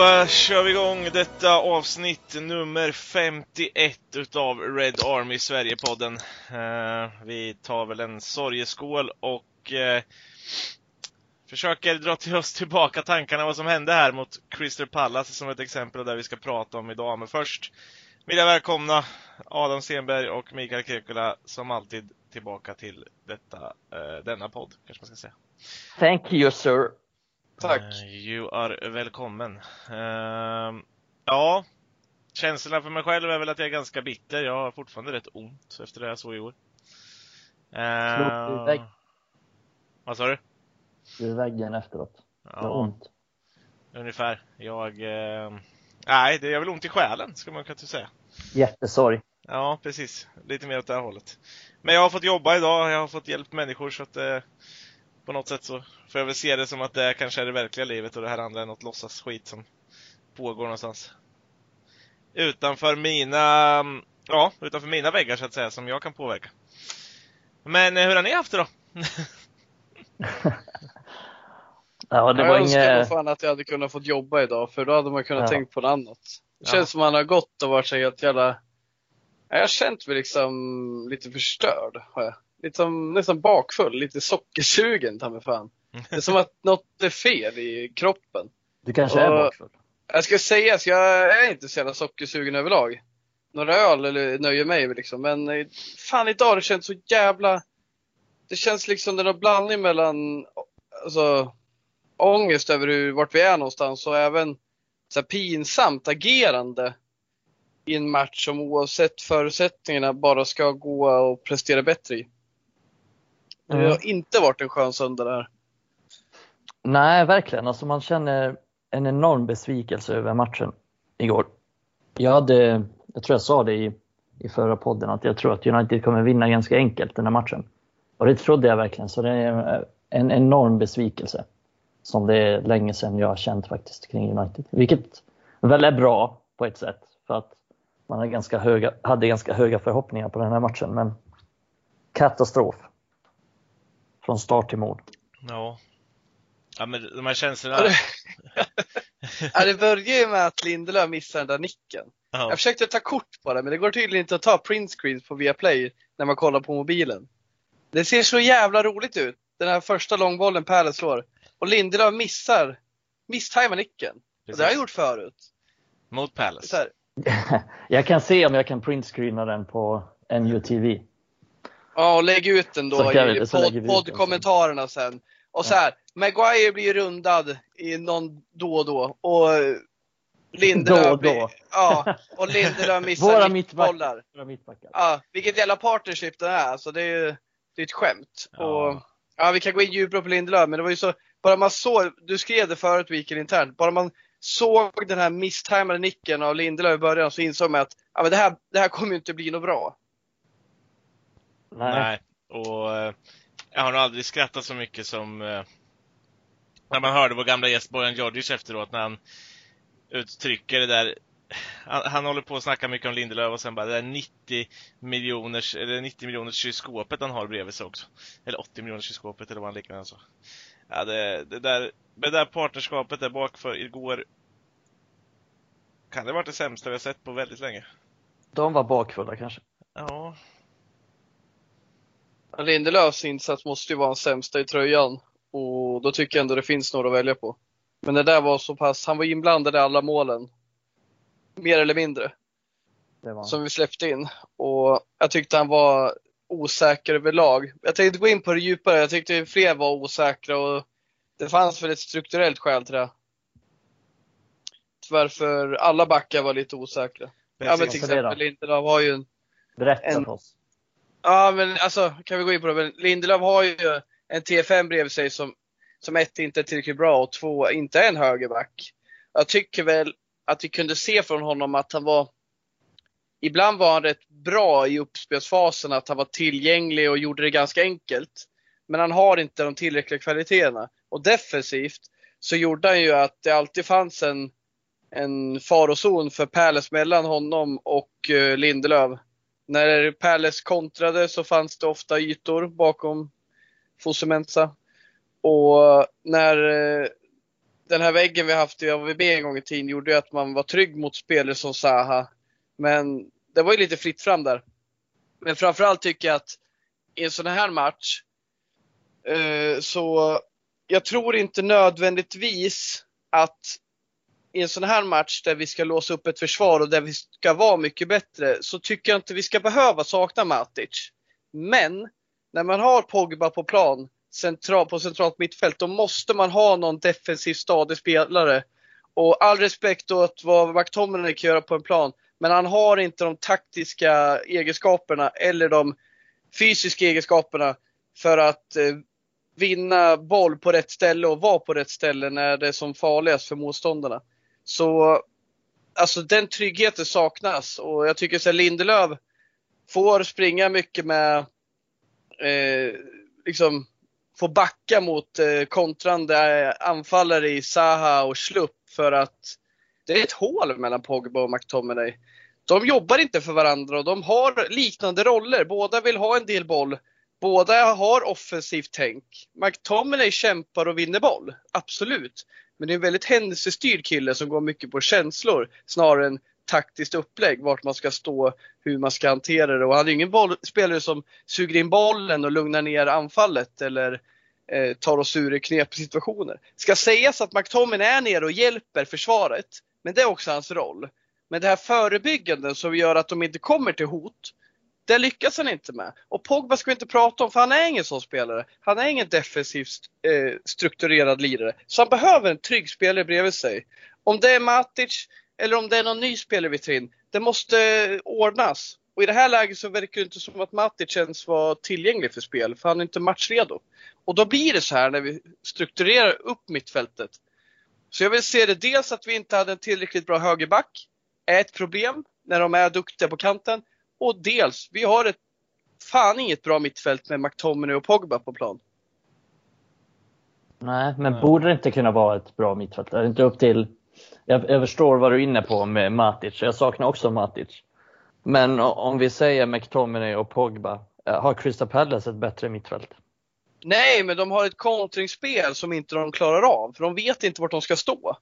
Då kör vi igång detta avsnitt nummer 51 utav Red Army Sverige-podden. Uh, vi tar väl en sorgeskål och uh, försöker dra till oss tillbaka tankarna vad som hände här mot Crystal Palace som ett exempel där vi ska prata om idag. Men först vill jag välkomna Adam Stenberg och Mikael Krekula som alltid tillbaka till detta, denna podd, kanske man ska säga. Thank you sir. Tack. Uh, you are välkommen. Uh, ja, känslorna för mig själv är väl att jag är ganska bitter. Jag har fortfarande rätt ont efter det jag såg i år. Uh, vad sa du? Du väggen efteråt. Ja, det ont. Ungefär. Jag... Uh, nej, det är väl ont i själen, ska man kunna säga. Jättesorg. Ja, precis. Lite mer åt det här hållet. Men jag har fått jobba idag, jag har fått hjälp människor så att uh, på något sätt så får jag väl se det som att det kanske är det verkliga livet och det här andra är något låtsas skit som pågår någonstans. Utanför mina, ja, utanför mina väggar så att säga, som jag kan påverka. Men hur har ni haft det då? ja, det var jag önskar inget... fan att jag hade kunnat få jobba idag, för då hade man kunnat ja. tänka på något annat. Det känns ja. som man har gått och varit så helt jävla... Jag har känt mig liksom lite förstörd, har jag. Liksom, nästan bakfull, lite sockersugen ta mig fan. Det är som att något är fel i kroppen. Du kanske och, är bakfull? Jag ska säga att jag är inte så jävla sockersugen överlag. Några öl eller nöjer mig liksom. Men fan idag det känns så jävla... Det känns liksom det är någon blandning mellan alltså, ångest över hur, vart vi är någonstans och även så pinsamt agerande i en match som oavsett förutsättningarna bara ska gå och prestera bättre i. Det har inte varit en skön söndag det här. Nej, verkligen. Alltså man känner en enorm besvikelse över matchen igår. Jag, hade, jag tror jag sa det i, i förra podden, att jag tror att United kommer vinna ganska enkelt den här matchen. Och det trodde jag verkligen, så det är en enorm besvikelse. Som det är länge sedan jag har känt faktiskt kring United. Vilket väl är bra på ett sätt, för att man hade ganska höga, hade ganska höga förhoppningar på den här matchen. Men katastrof. Från start till mål. Ja, Ja, men de här känslorna. ja, det börjar ju med att Lindelöf missar den där nicken. Ja. Jag försökte ta kort på det, men det går tydligen inte att ta printscreen på Viaplay när man kollar på mobilen. Det ser så jävla roligt ut. Den här första långbollen Pärle slår. Och Lindelöf missar, misstajmar nicken. Och det har jag gjort förut. Mot Palace? jag kan se om jag kan printscreena den på NUTV. Ja, och lägg ut den då i poddkommentarerna sen. Och så här, Maguire blir rundad i någon då och då. Och Lindelöf, då och då. Ja, och Lindelöf missar Våra mittbollar. mittbackar. Ja, vilket jävla partnership det är. Alltså det är ju det är ett skämt. Ja. Och, ja, vi kan gå in djupare på Lindelöf, men det var ju så, bara man såg, du skrev det förut Wikel internt, bara man såg den här misstajmade nicken av Lindelöf i början så insåg man att ja, men det, här, det här kommer ju inte bli något bra. Nej. Nej. Och eh, jag har nog aldrig skrattat så mycket som eh, när man hörde vår gamla gäst Bojan Djordjic efteråt när han uttrycker det där han, han, håller på att snacka mycket om Lindelöf och sen bara det där 90 miljoners, eller 90 miljoners kylskåpet han har bredvid sig också. Eller 80 miljoners kylskåpet eller vad han liknande så. Ja, det, det, där, det där partnerskapet där bak för igår kan det varit det sämsta vi har sett på väldigt länge. De var bakfulla kanske? Ja, Lindelöfs insats måste ju vara den sämsta i tröjan och då tycker jag ändå det finns några att välja på. Men det där var så pass, han var inblandad i alla målen. Mer eller mindre. Som vi släppte in. Och jag tyckte han var osäker överlag. Jag tänkte gå in på det djupare. Jag tyckte fler var osäkra och det fanns väl ett strukturellt skäl till det. Varför alla backar var lite osäkra. Ja men till exempel Lindelöf har ju en... Berätta en, för oss. Ja, men alltså kan vi gå in på det. Men Lindelöf har ju en T5 bredvid sig som, som ett inte är tillräckligt bra och två inte är en högerback. Jag tycker väl att vi kunde se från honom att han var Ibland var han rätt bra i uppspelsfasen, att han var tillgänglig och gjorde det ganska enkelt. Men han har inte de tillräckliga kvaliteterna. Och defensivt så gjorde han ju att det alltid fanns en, en farozon för Pärles mellan honom och eh, Lindelöf. När Palace kontrade så fanns det ofta ytor bakom Fosumensa. Och eh, när eh, den här väggen vi haft i AVB en gång i tiden gjorde ju att man var trygg mot spelare som Zaha. Men det var ju lite fritt fram där. Men framförallt tycker jag att i en sån här match eh, så jag tror inte nödvändigtvis att i en sån här match där vi ska låsa upp ett försvar och där vi ska vara mycket bättre så tycker jag inte vi ska behöva sakna Matic. Men när man har Pogba på plan central, på centralt mittfält då måste man ha någon defensiv stadig spelare. Och all respekt åt vad McTominay kan göra på en plan men han har inte de taktiska egenskaperna eller de fysiska egenskaperna för att eh, vinna boll på rätt ställe och vara på rätt ställe när det är som farligast för motståndarna. Så alltså den tryggheten saknas och jag tycker att Lindelöf får springa mycket med eh, liksom få backa mot eh, kontrande eh, anfallare i Saha och Schlupp för att det är ett hål mellan Pogba och McTominay. De jobbar inte för varandra och de har liknande roller. Båda vill ha en del boll. Båda har offensivt tänk. McTominay kämpar och vinner boll, absolut. Men det är en väldigt händelsestyrd kille som går mycket på känslor snarare än taktiskt upplägg, vart man ska stå, hur man ska hantera det. Och han är ingen boll, spelare som suger in bollen och lugnar ner anfallet eller eh, tar oss ur knepiga situationer. Ska sägas att McTominay är nere och hjälper försvaret, men det är också hans roll. Men det här förebyggande som gör att de inte kommer till hot, det lyckas han inte med. Och Pogba ska vi inte prata om för han är ingen sån spelare. Han är ingen defensivt eh, strukturerad lirare. Så han behöver en trygg spelare bredvid sig. Om det är Matic eller om det är någon ny spelare vi tar in, det måste eh, ordnas. Och i det här läget så verkar det inte som att Matic ens var tillgänglig för spel, för han är inte matchredo. Och då blir det så här när vi strukturerar upp mittfältet. Så jag vill se det dels att vi inte hade en tillräckligt bra högerback, är ett problem när de är duktiga på kanten. Och dels, vi har ett fan inget bra mittfält med McTominay och Pogba på plan. Nej, men borde det inte kunna vara ett bra mittfält? Är det inte upp till... Jag, jag förstår vad du är inne på med Matic. Jag saknar också Matic. Men om vi säger McTominay och Pogba, eh, har Crystal Palace ett bättre mittfält? Nej, men de har ett kontringsspel som inte de klarar av, för de vet inte vart de ska stå.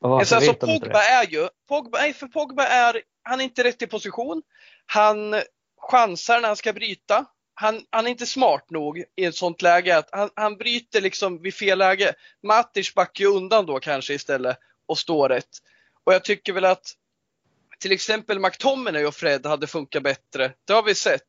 Alltså, alltså Pogba är ju, Pogba, nej, för Pogba är, han är inte rätt i position. Han chansar när han ska bryta. Han, han är inte smart nog i ett sånt läge att han, han bryter liksom vid fel läge. Matic backar ju undan då kanske istället och står rätt. Och jag tycker väl att till exempel McTominay och Fred hade funkat bättre. Det har vi sett.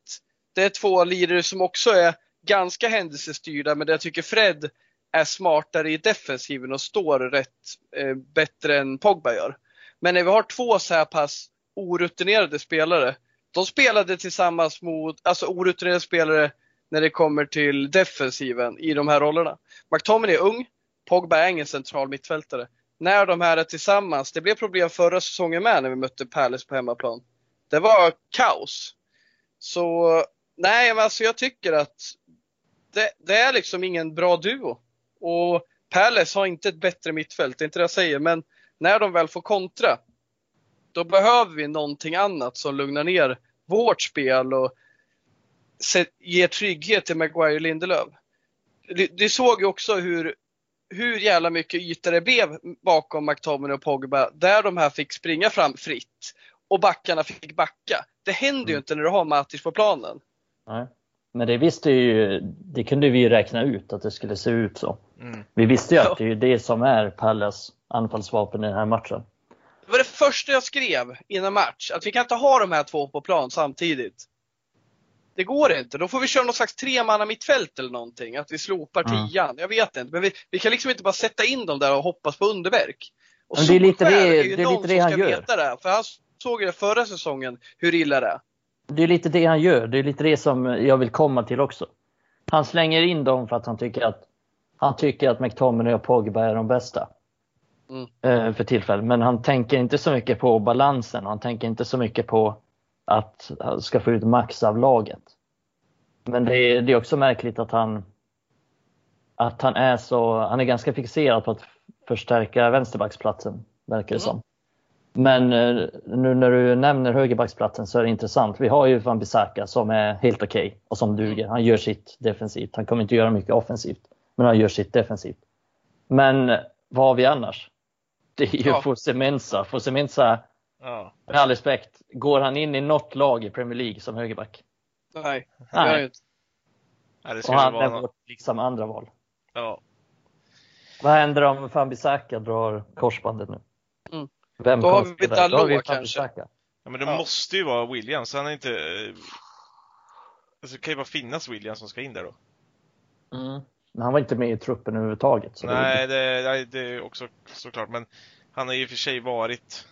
Det är två lirare som också är ganska händelsestyrda men jag tycker Fred är smartare i defensiven och står rätt eh, bättre än Pogba gör. Men när vi har två så här pass orutinerade spelare, de spelade tillsammans mot, alltså orutinerade spelare när det kommer till defensiven i de här rollerna. McTominay är ung, Pogba är ingen central mittfältare. När de här är tillsammans, det blev problem förra säsongen med när vi mötte Palace på hemmaplan. Det var kaos. Så nej, men alltså jag tycker att det, det är liksom ingen bra duo. Och Palace har inte ett bättre mittfält, det är inte det jag säger, men när de väl får kontra, då behöver vi någonting annat som lugnar ner vårt spel och ger trygghet till Maguire och Lindelöf. Du såg ju också hur, hur jävla mycket yta det blev bakom McTominay och Pogba, där de här fick springa fram fritt och backarna fick backa. Det händer ju mm. inte när du har Matic på planen. Nej. Men det visste ju, det kunde vi ju räkna ut att det skulle se ut så. Mm. Vi visste ju att det är det som är Pallas anfallsvapen i den här matchen. Det var det första jag skrev innan match, att vi kan inte ha de här två på plan samtidigt. Det går inte. Då får vi köra någon slags tremanna mittfält eller någonting. Att vi slopar mm. tian. Jag vet inte. Men vi, vi, kan liksom inte bara sätta in dem där och hoppas på underverk. Och men det är lite det, är ju det, är lite det han gör. Det, för han såg ju det förra säsongen, hur illa det är. Det är lite det han gör. Det är lite det som jag vill komma till också. Han slänger in dem för att han tycker att han tycker att McTominay och Pogba är de bästa. Mm. Eh, för tillfället. Men han tänker inte så mycket på balansen. Han tänker inte så mycket på att han ska få ut max av laget. Men det är, det är också märkligt att han att han är så, han är ganska fixerad på att förstärka vänsterbacksplatsen, verkar det mm. som. Men eh, nu när du nämner högerbacksplatsen så är det intressant. Vi har ju Van Bissaka som är helt okej okay och som duger. Han gör sitt defensivt. Han kommer inte göra mycket offensivt, men han gör sitt defensivt. Men vad har vi annars? Det är ju Ja. Fosemensa. Fosemensa, Ja. med all respekt, går han in i något lag i Premier League som högerback? Nej, det Nej. jag inte. Ja, det Och han vara är något. vårt liksom andra val. Ja. Vad händer om Fambisaka drar korsbandet nu? Mm. Vem Då har vi Dalot kanske. Ja, men det Ja. måste ju vara Williams. Han är inte... eh, Alltså, det kan ju bara finnas Williams som ska in där då. Mm. Men han var inte med i truppen överhuvudtaget. Så Nej, det, nej, det är också såklart. Men han har ju i och för sig varit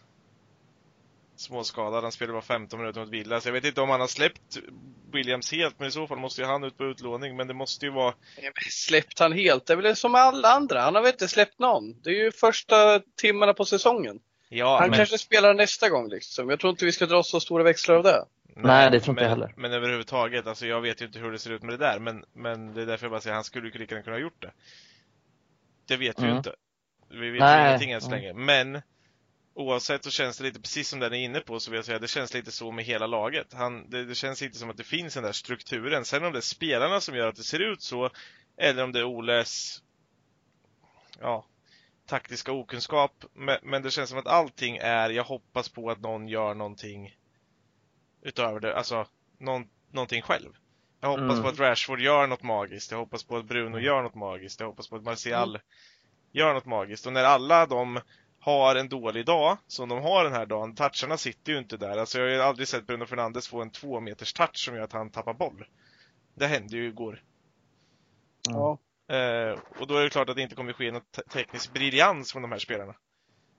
småskadad. Han spelade bara 15 minuter mot Villa. Så jag vet inte om han har släppt Williams helt, men i så fall måste ju han ut på utlåning. Men det måste ju vara... Släppt han helt? Det är väl som alla andra. Han har väl inte släppt någon. Det är ju första timmarna på säsongen. Ja, han men, kanske spelar nästa gång liksom. Jag tror inte vi ska dra så stora växlar av det. Nej, det tror inte men, jag heller. Men överhuvudtaget, alltså jag vet ju inte hur det ser ut med det där. Men, men det är därför jag bara säger han skulle ju lika gärna kunna ha gjort det. Det vet vi ju Mm. inte. Vi vet Nej, ju ingenting än så nej. länge. Men oavsett så känns det lite, precis som den är inne på, så vill jag säga, det känns lite så med hela laget. Han, det, det känns inte som att det finns den där strukturen. Sen om det är spelarna som gör att det ser ut så, eller om det är Oles, ja, taktiska okunskap. Men, men det känns som att allting är, jag hoppas på att någon gör någonting utöver det, alltså någon, någonting själv. Jag hoppas Mm. på att Rashford gör något magiskt. Jag hoppas på att Bruno gör något magiskt. Jag hoppas på att Martial gör något magiskt. Och när alla de har en dålig dag, som de har den här dagen, toucharna sitter ju inte där. Alltså jag har ju aldrig sett Bruno Fernandes få en två meters touch som gör att han tappar boll. Det hände ju igår. Mm. Ja. Eh, och då är det klart att det inte kommer ske något te- teknisk briljans från de här spelarna.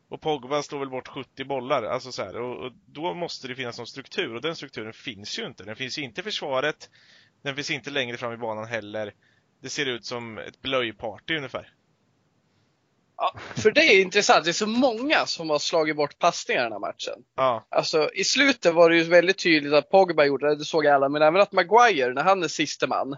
Och Pogba slår väl bort 70 bollar, alltså så här, och, och då måste det finnas någon struktur och den strukturen finns ju inte. Den finns ju inte i försvaret, den finns inte längre fram i banan heller. Det ser ut som ett blöjparty ungefär. Ja, för det är intressant. Det är så många som har slagit bort passningar den här matchen. Ja, Alltså i slutet var det ju väldigt tydligt att Pogba gjorde det, det såg alla, men även att Maguire, när han är siste man,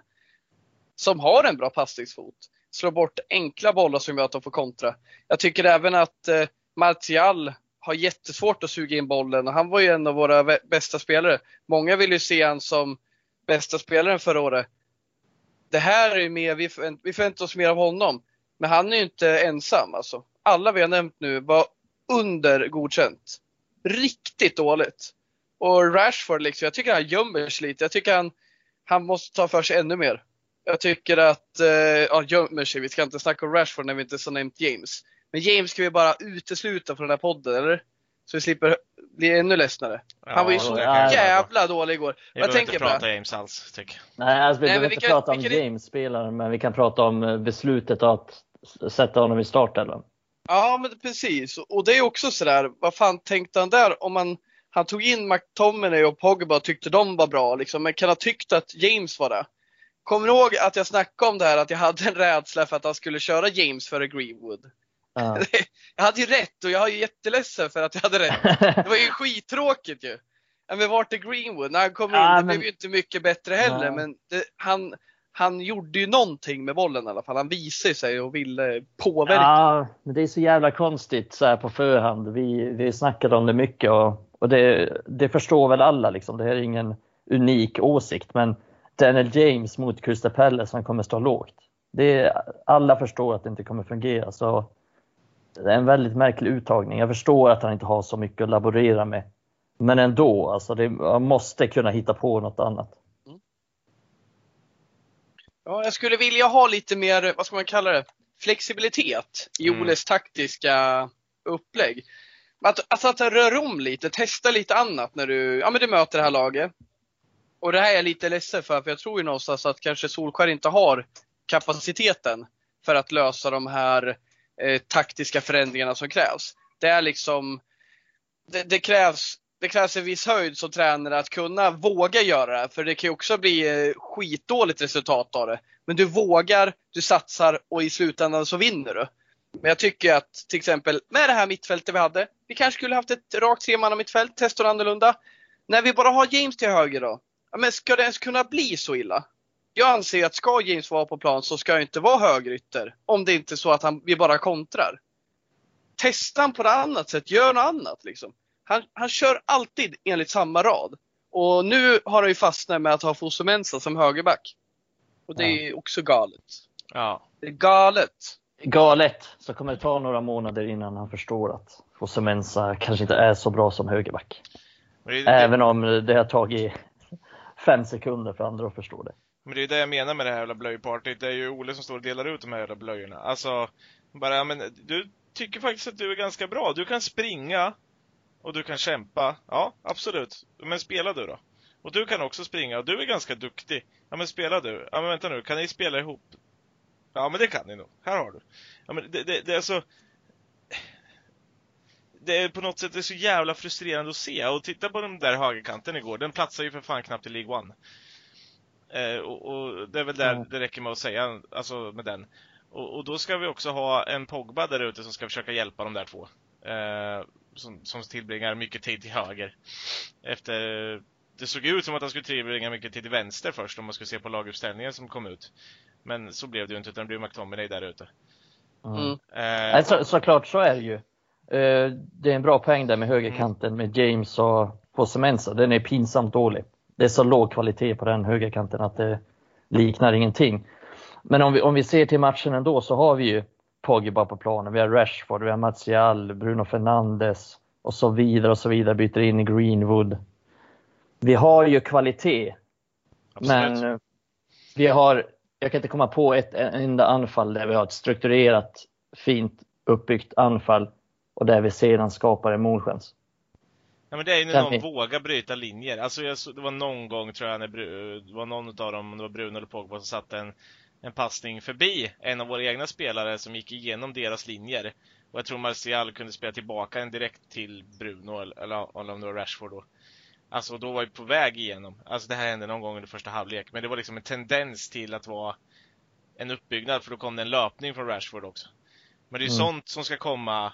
som har en bra passningsfot, slår bort enkla bollar som gör att de får kontra. Jag tycker även att eh, Martial har jättesvårt att suga in bollen och han var ju en av våra bästa spelare. Många vill ju se han som bästa spelaren förra året. Det här är ju mer, vi, förvänt, vi förväntar oss mer av honom. Men han är ju inte ensam alltså. Alla vi har nämnt nu var under godkänt. Riktigt dåligt. Och Rashford liksom, jag tycker han gömmer sig lite. Jag tycker han, han måste ta för sig ännu mer. Jag tycker att, eh, ja gömmer sig, vi ska inte snacka om Rashford när vi inte har nämnt James. Men James ska vi bara utesluta från den här podden, eller? Så vi slipper bli ännu ledsnare. Han var ju ja, så kan jävla dålig igår. Vi Jag behöver inte bara, prata James alls, tycker jag. Nej, alltså, vi Nej, behöver men inte vilka- prata om vilka- James spelaren, men vi kan prata om eh, beslutet att sätta honom i startelvan. Ja, men precis. Och det är också sådär, vad fan tänkte han där? Om man, han tog in McTominay och Pogba och tyckte de var bra, liksom, men kan ha tyckt att James var det. Kommer du ihåg att jag snackade om det här, att jag hade en rädsla för att han skulle köra James före Greenwood? Ja. Jag hade ju rätt och jag är jätteledsen för att jag hade rätt. Det var ju skittråkigt ju. Ja, Men vart är Greenwood? När han kom in, Ja, det men- blev ju inte mycket bättre heller, Nej. men det, han, han gjorde ju någonting med bollen i alla fall. Han visade sig och ville påverka. Ja, men det är så jävla konstigt så här på förhand. Vi, vi snackade om det mycket och, och det, det förstår väl alla. Liksom. Det här är ingen unik åsikt, men Daniel James mot Crystal Palace, han kommer stå lågt. Det är, alla förstår att det inte kommer fungera. Så det är en väldigt märklig uttagning. Jag förstår att han inte har så mycket att laborera med. Men ändå, alltså det, man måste kunna hitta på något annat. Ja, jag skulle vilja ha lite mer, vad ska man kalla det, flexibilitet i Mm. Oles taktiska upplägg. Att, alltså att röra om lite, testa lite annat när du, ja, men du möter det här laget. Och det här är jag lite ledsen för, för jag tror ju någonstans att kanske Solskär inte har kapaciteten för att lösa de här eh, taktiska förändringarna som krävs. Det är liksom, det, det, krävs, det krävs en viss höjd som tränare att kunna våga göra det. För det kan ju också bli eh, skitdåligt resultat av det. Men du vågar, du satsar och i slutändan så vinner du. Men jag tycker att till exempel med det här mittfältet vi hade, vi kanske skulle haft ett rakt tremanna mittfält, testa annorlunda. När vi bara har James till höger då, ja, men ska det ens kunna bli så illa? Jag anser att ska James vara på plan så ska jag inte vara högerytter. Om det inte är så att han, vi bara kontrar. Testa han på ett annat sätt, gör något annat liksom. Han, han kör alltid enligt samma rad. Och nu har han ju fastnat med att ha Fosumensa som högerback. Och det är också galet. Ja. Det är galet. galet så kommer det ta några månader innan han förstår att Fosemensa kanske inte är så bra som högerback. Det, Även om det har tagit fem sekunder för andra att förstå det. Men det är det jag menar med det här jävla blöjpartyt. Det är ju Ole som står och delar ut de här jävla blöjorna. Alltså, bara, men du tycker faktiskt att du är ganska bra. Du kan springa och du kan kämpa. Ja, absolut. Men spela du då. Och du kan också springa och du är ganska duktig. Ja, men spela du. Ja, men vänta nu. Kan ni spela ihop? Ja, men det kan ni nog. Här har du. Ja, men det, det, det är så... Det är på något sätt det är så jävla frustrerande att se. Och titta på den där högerkanten igår. Den platsar ju för fan knappt i League One. Eh, och, och, det är väl där mm. det räcker med att säga, alltså med den. Och, och, då ska vi också ha en Pogba där ute som ska försöka hjälpa de där två. Eh, som, som tillbringar mycket tid till höger. Efter det såg ut som att han skulle tillbringa mycket tid till vänster först om man skulle se på laguppställningen som kom ut. Men så blev det ju inte utan det blev McTominay där ute. Mm. Eh, så, såklart så är det ju. Eh, det är en bra poäng där med högerkanten med James och Fosemensa. Den är pinsamt dålig. Det är så låg kvalitet på den högerkanten att det liknar ingenting. Men om vi, om vi ser till matchen ändå så har vi ju Pogba på planen, vi har Rashford, vi har Martial, Bruno Fernandes och så vidare och så vidare, byter in Greenwood. Vi har ju kvalitet. Absolut. Men vi har, jag kan inte komma på ett enda anfall där vi har ett strukturerat, fint uppbyggt anfall och där vi sedan skapar en målchans. Ja men det är ju när någon vågar bryta linjer. Alltså jag, det var någon gång tror jag när det var någon av dem, det var Bruno eller Pogba som satte en en passning förbi en av våra egna spelare som gick igenom deras linjer. Och jag tror Martial kunde spela tillbaka en direkt till Bruno, eller, om det var Rashford då. Alltså då var vi på väg igenom. Alltså det här hände någon gång under första halvlek. Men det var liksom en tendens till att vara en uppbyggnad, för då kom det en löpning från Rashford också. Men det är mm. sånt som ska komma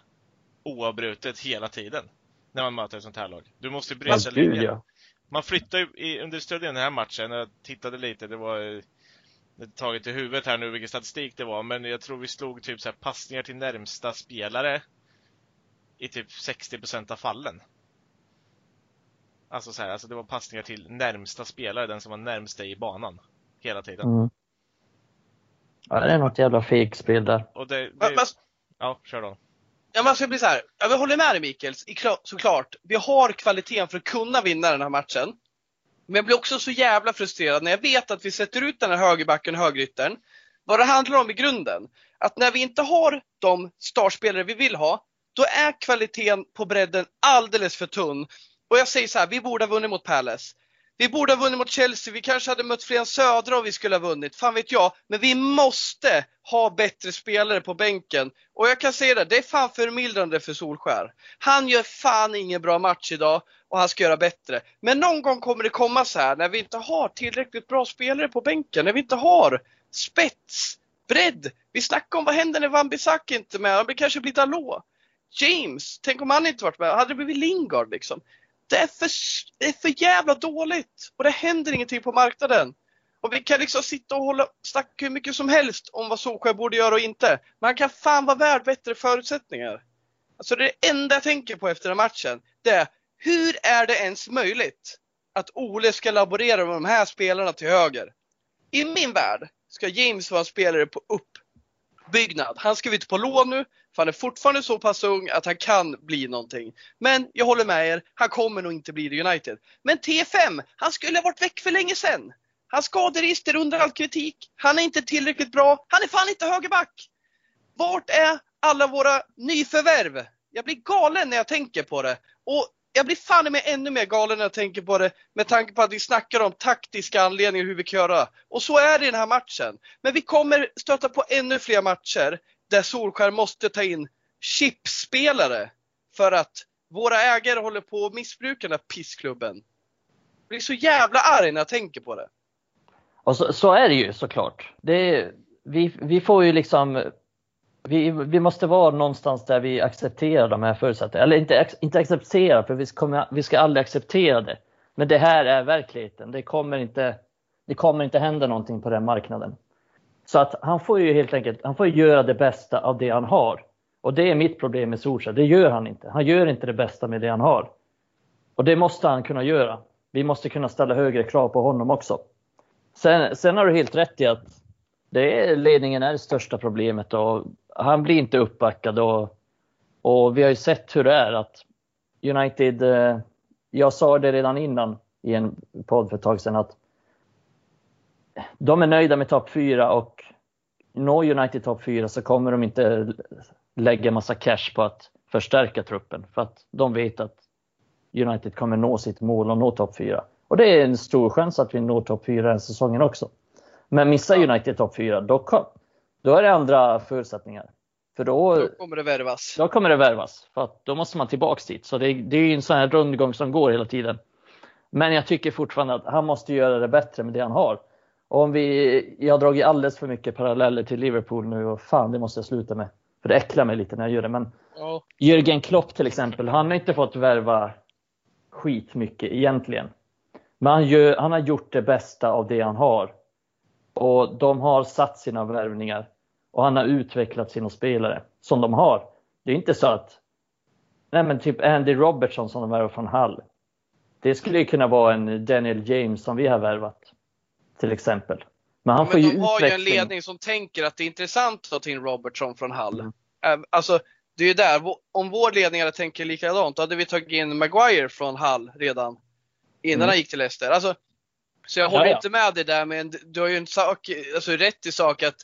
oavbrutet hela tiden. När man möter ett sånt här lag. Du måste bryta linjer. Ja. Man flyttar ju under större delen av den här matchen, jag tittade lite, det var tagit i huvudet här nu vilken statistik det var, men jag tror vi slog typ så här passningar till närmsta spelare i typ 60% av fallen. Alltså så här, alltså det var passningar till närmsta spelare, den som var närmst dig i banan. Hela tiden. Mm. Ja, det är något jävla fejkspel där. Och det, det... Men, ja, kör då. Ja, men jag blir så här. Jag håller med dig Mikael, såklart. Vi har kvaliteten för att kunna vinna den här matchen. Men jag blir också så jävla frustrerad när jag vet att vi sätter ut den här högerbacken och högeryttern. Vad det handlar om i grunden, att när vi inte har de startspelare vi vill ha, då är kvaliteten på bredden alldeles för tunn. Och jag säger så här, vi borde ha vunnit mot Palace. Vi borde ha vunnit mot Chelsea, vi kanske hade mött Flen Södra och vi skulle ha vunnit, fan vet jag. Men vi måste ha bättre spelare på bänken. Och jag kan säga det, det är fan förmildrande för Solskär. Han gör fan ingen bra match idag och han ska göra bättre. Men någon gång kommer det komma så här när vi inte har tillräckligt bra spelare på bänken, när vi inte har spets, bredd. Vi snackar om vad händer när Van Bissak inte är med, det kanske blir Dalot. James, tänk om han inte varit med, hade det blivit Lingard liksom? Det är, för, det är för jävla dåligt och det händer ingenting på marknaden. Och vi kan liksom sitta och hålla, snacka hur mycket som helst om vad Solskjaer borde göra och inte. Men han kan fan vara värd bättre förutsättningar. Alltså det enda jag tänker på efter den matchen, det är hur är det ens möjligt att Ole ska laborera med de här spelarna till höger? I min värld ska James vara en spelare på upp uppbyggnad. Han ska inte på lån nu, för han är fortfarande så pass ung att han kan bli någonting. Men jag håller med er, han kommer nog inte bli det United. Men T5, han skulle ha varit väck för länge sedan. Hans skaderegister under all kritik. Han är inte tillräckligt bra. Han är fan inte högerback. Vart är alla våra nyförvärv? Jag blir galen när jag tänker på det. Och jag blir fan med ännu mer galen när jag tänker på det med tanke på att vi snackar om taktiska anledningar hur vi kan göra. Och så är det i den här matchen. Men vi kommer stöta på ännu fler matcher där Solskär måste ta in chipspelare för att våra ägare håller på att missbruka den här pissklubben. Jag blir så jävla arg när jag tänker på det. Och så, så är det ju såklart. Det, vi, vi får ju liksom vi, vi måste vara någonstans där vi accepterar de här förutsättningarna. Eller inte, inte acceptera, för vi ska, vi ska aldrig acceptera det. Men det här är verkligheten. Det kommer inte, det kommer inte hända någonting på den marknaden. Så att han får ju helt enkelt han får göra det bästa av det han har. Och det är mitt problem med Solskjaer. Det gör han inte. Han gör inte det bästa med det han har. Och det måste han kunna göra. Vi måste kunna ställa högre krav på honom också. Sen, sen har du helt rätt i att det är, ledningen är det största problemet och han blir inte uppbackad och, och vi har ju sett hur det är att United, eh, jag sa det redan innan i en podd för ett tag sedan att de är nöjda med topp 4 och når United topp 4 så kommer de inte lägga massa cash på att förstärka truppen för att de vet att United kommer nå sitt mål och nå topp 4. Och det är en stor chans att vi når topp 4 den säsongen också. Men missar United topp 4, då, då är det andra förutsättningar. För då, då kommer det värvas. Då kommer det värvas. För då måste man tillbaks dit. Så det, det är ju en sån här rundgång som går hela tiden. Men jag tycker fortfarande att han måste göra det bättre med det han har. Och om vi, jag har dragit alldeles för mycket paralleller till Liverpool nu och fan det måste jag sluta med. För det äcklar mig lite när jag gör det. Men oh. Jürgen Klopp till exempel, han har inte fått värva skit mycket egentligen. Men han, gör, han har gjort det bästa av det han har. Och de har satt sina värvningar. Och han har utvecklat sina spelare som de har. Det är inte så att, nej men typ Andy Robertson som de värvar från Hall. Det skulle ju kunna vara en Daniel James som vi har värvat. Till exempel. Men han ja, får men ju de har ju en ledning som tänker att det är intressant att ta in Robertson från Hall. Mm. Alltså, det är ju där, om vår ledning hade tänkt likadant, då hade vi tagit in Maguire från Hall redan innan mm. han gick till Leicester. Alltså, så jag håller ja, ja. inte med dig där, men du har ju en sak, alltså rätt i sak att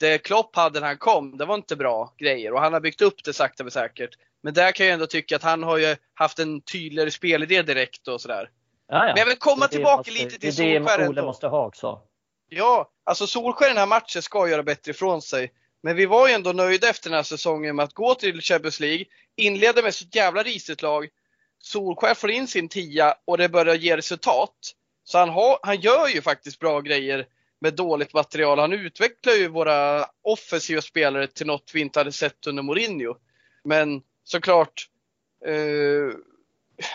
det Klopp hade när han kom, det var inte bra grejer och han har byggt upp det sakta men säkert. Men där kan jag ändå tycka att han har ju haft en tydligare spelidé direkt och sådär. Ja, ja. Men jag vill komma tillbaka måste, lite till Solskjaer. Det är det Ole måste ha också. Ja, alltså Solskjaer i den här matchen ska göra bättre ifrån sig. Men vi var ju ändå nöjda efter den här säsongen med att gå till Champions League, inleda med så jävla risigt lag. Solskjaer får in sin tia och det börjar ge resultat. Så han, har, han gör ju faktiskt bra grejer med dåligt material. Han utvecklar ju våra offensiva spelare till något vi inte hade sett under Mourinho. Men såklart, eh,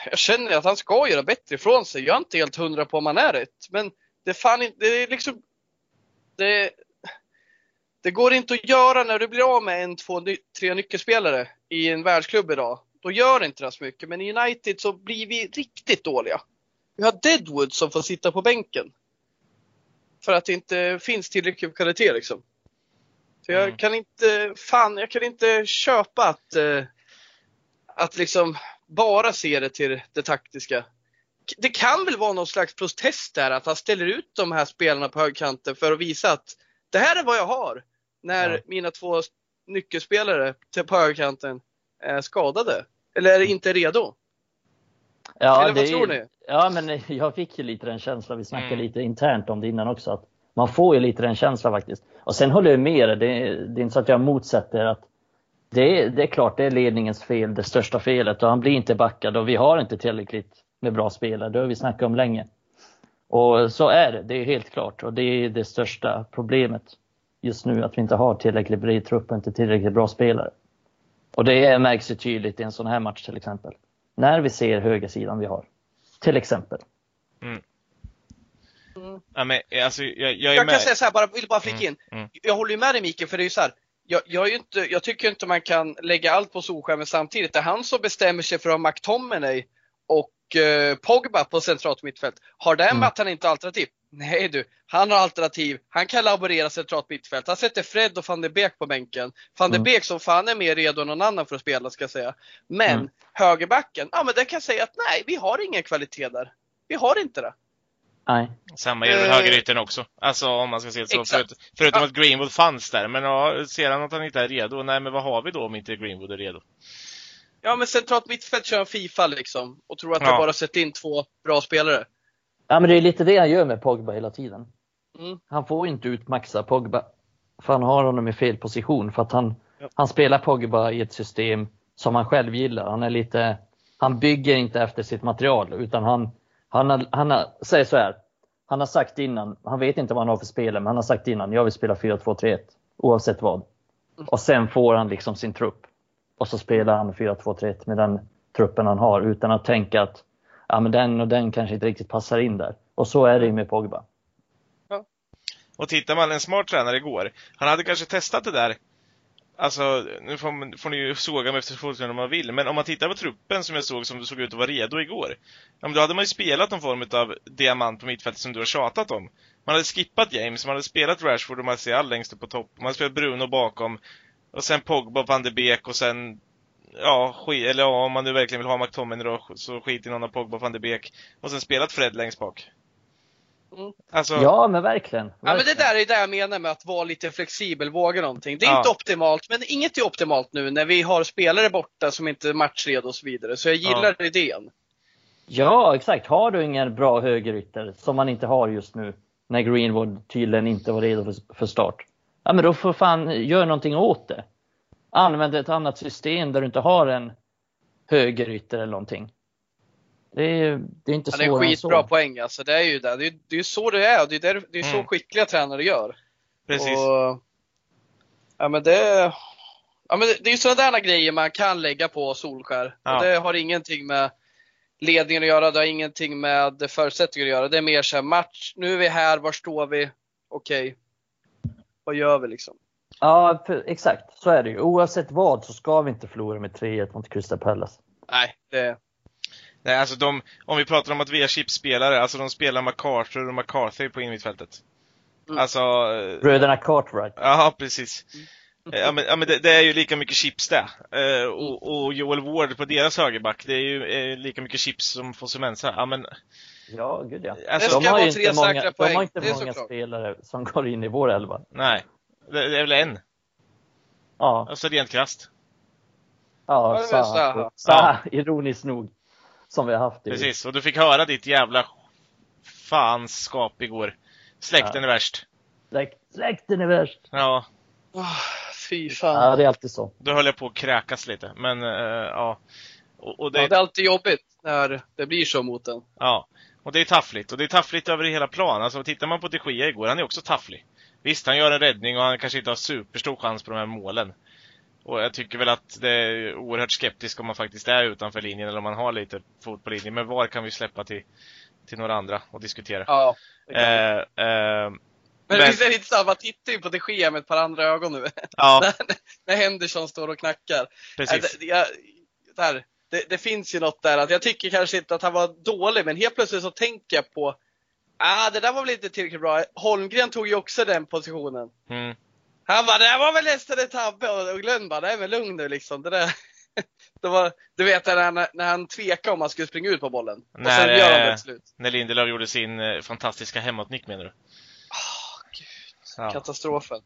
jag känner att han ska göra bättre ifrån sig. Jag är inte helt hundra på om han är rätt. Men det, fan inte, det är liksom, det, det går inte att göra när du blir av med en, två, tre nyckelspelare i en världsklubb idag. Då gör det inte det så mycket. Men i United så blir vi riktigt dåliga. Vi har Deadwood som får sitta på bänken. För att det inte finns tillräcklig kvalitet liksom. Så jag mm. kan inte, fan, jag kan inte köpa att, eh, att liksom bara se det till det taktiska. Det kan väl vara någon slags protest där, att han ställer ut de här spelarna på högkanten för att visa att det här är vad jag har. När ja. mina två nyckelspelare på högerkanten är skadade. Eller är inte redo. Ja, Eller vad tror ni? Ja, men jag fick ju lite den känslan. Vi snackade mm. lite internt om det innan också. Att man får ju lite den känslan faktiskt. Och sen håller jag med det, det är inte så att jag motsätter att det är, det är klart, det är ledningens fel, det största felet. Och han blir inte backad och vi har inte tillräckligt med bra spelare. Det har vi snackat om länge. Och så är det, det är helt klart. Och det är det största problemet just nu, att vi inte har tillräckligt bred trupp och inte tillräckligt bra spelare. Och det märks ju tydligt i en sån här match till exempel. När vi ser högersidan vi har. Till exempel. Mm. Mm. Ja, men, alltså, jag, jag, jag kan säga så här, bara, vill bara flika mm. in. Mm. Jag håller ju med dig Mikael, för det är ju så här, jag, jag, inte, jag, tycker inte man kan lägga allt på Solskjaer samtidigt. Det är han som bestämmer sig för att ha McTominay och eh, Pogba på centralt mittfält. Har den mm. mattan inte alternativ? Nej du, han har alternativ. Han kan laborera centralt mittfält. Han sätter Fred och van der Beek på bänken. Van der mm. Beek som fan är mer redo än någon annan för att spela ska jag säga. Men mm. högerbacken, ja men det kan jag säga att nej, vi har ingen kvalitet där. Vi har inte det. Nej. Samma gäller uh, högerytten också. Alltså om man ska se det så. Förut, förutom ja. att Greenwood fanns där. Men ja, ser han att han inte är redo? Nej, men vad har vi då om inte Greenwood är redo? Ja, men centralt mittfält kör Fifa liksom. Och tror att ja. jag bara sett in två bra spelare. Ja, men det är lite det han gör med Pogba hela tiden. Mm. Han får inte utmaxa Pogba. För han har honom i fel position. För att han, ja. han spelar Pogba i ett system som han själv gillar. Han är lite, han bygger inte efter sitt material utan han, han, har, han har, säger så här. Han har sagt innan, han vet inte vad han har för spelare, men han har sagt innan, jag vill spela 4-2-3-1 oavsett vad. Mm. Och sen får han liksom sin trupp. Och så spelar han 4-2-3-1 med den truppen han har utan att tänka att ja, men den och den kanske inte riktigt passar in där. Och så är det ju med Pogba. Ja. Och tittar man en smart tränare igår, han hade kanske testat det där Alltså, nu får, får ni ju såga mig efter fotbollen om man vill, men om man tittar på truppen som jag såg som såg ut att vara redo igår. Ja, men då hade man ju spelat någon form av diamant på mittfältet som du har tjatat om. Man hade skippat James, man hade spelat Rashford och Martial längst upp på topp. Man hade spelat Bruno bakom. Och sen Pogba, Van de Beek och sen Ja, skit, eller ja, om man nu verkligen vill ha McTominay då, så skit i någon av Pogba, Van de Beek. Och sen spelat Fred längst bak. Mm. Alltså, Ja, men verkligen. Ja, men det verkligen. där är det jag menar med att vara lite flexibel, våga någonting. Det är Ja. inte optimalt, men inget är optimalt nu när vi har spelare borta som inte är matchredo och så vidare. Så jag gillar idén. Ja, exakt. Har du ingen bra högerytter, som man inte har just nu, när Greenwood tydligen inte var redo för, för start. Ja, men då får fan gör någonting åt det. Använd ett annat system där du inte har en högerytter eller någonting. Det är, det är inte Ja, det är svårare skitbra så. poäng alltså. Det är ju det. Det är, det är så det är. Det är, där, det är så Mm. skickliga tränare gör. precis. Och, ja men det, ja, men det, det är ju sådana där grejer man kan lägga på Solskär. Ja. Och det har ingenting med ledningen att göra, det har ingenting med förutsättningar att göra. Det är mer så här, match, nu är vi här, var står vi? Okej. Vad gör vi liksom? Ja, för, exakt. Så är det ju. Oavsett vad så ska vi inte förlora med 3-1 mot Crystal Palace. Nej, det, Nej, alltså de, om vi pratar om att vi är chipspelare, alltså de spelar MacArthur och McCarthy på innermittfältet. Mm. Alltså, eh, Bröderna Cartwright. ja precis. Eh, Ja men, ja, men det, det är ju lika mycket chips det. Eh, och, och Joel Ward på deras högerback, det är ju eh, lika mycket chips som Fosumensa. Ja men, Ja, gud ja. Alltså, de har inte många, de har inte många spelare som går in i vår elva. nej. Det, det är väl en, Ja, alltså rent krasst. Ja, ja, Zaha. Zaha. Zaha, ironiskt nog. Som vi har haft i. Precis, och du fick höra ditt jävla fanskap igår. Släkten är värst. Släkt, släkten är värst. Ja, oh, fy fan. Ja, det är alltid så. då höll jag på att kräkas lite. Men, eh, ja. Och, och det, Ja, det är alltid jobbigt när det blir så mot en. Ja, och det är taffligt. Och det är taffligt över hela plan. Alltså tittar man på de Gia igår, han är också tafflig. Visst, han gör en räddning och han kanske inte har superstor chans på de här målen. Och jag tycker väl att det är oerhört skeptiskt om man faktiskt är utanför linjen eller om man har lite fot på linjen. Men var kan vi släppa till, till några andra och diskutera? Ja. det Eh, eh, men, men- visst är det inte så, man tittar ju på de Gea med ett par andra ögon nu. ja, när, när Henderson står och knackar. precis. Det, jag, där, det, det finns ju något där att jag tycker kanske inte att han var dålig, men helt plötsligt så tänker jag på Ah, det där var väl inte tillräckligt bra. Holmgren tog ju också den positionen. Mm. Han bara, det här var väl nästan en tabbe. Och och Glenn bara, nej men lugn nu liksom. Det där. Det var, du vet när han, när han tvekade om han skulle springa ut på bollen. Och När, sen gör han eh, det till slut. När Lindelöf gjorde sin eh, fantastiska hemåtnick menar du? Ah, gud. Ja. Katastrofen.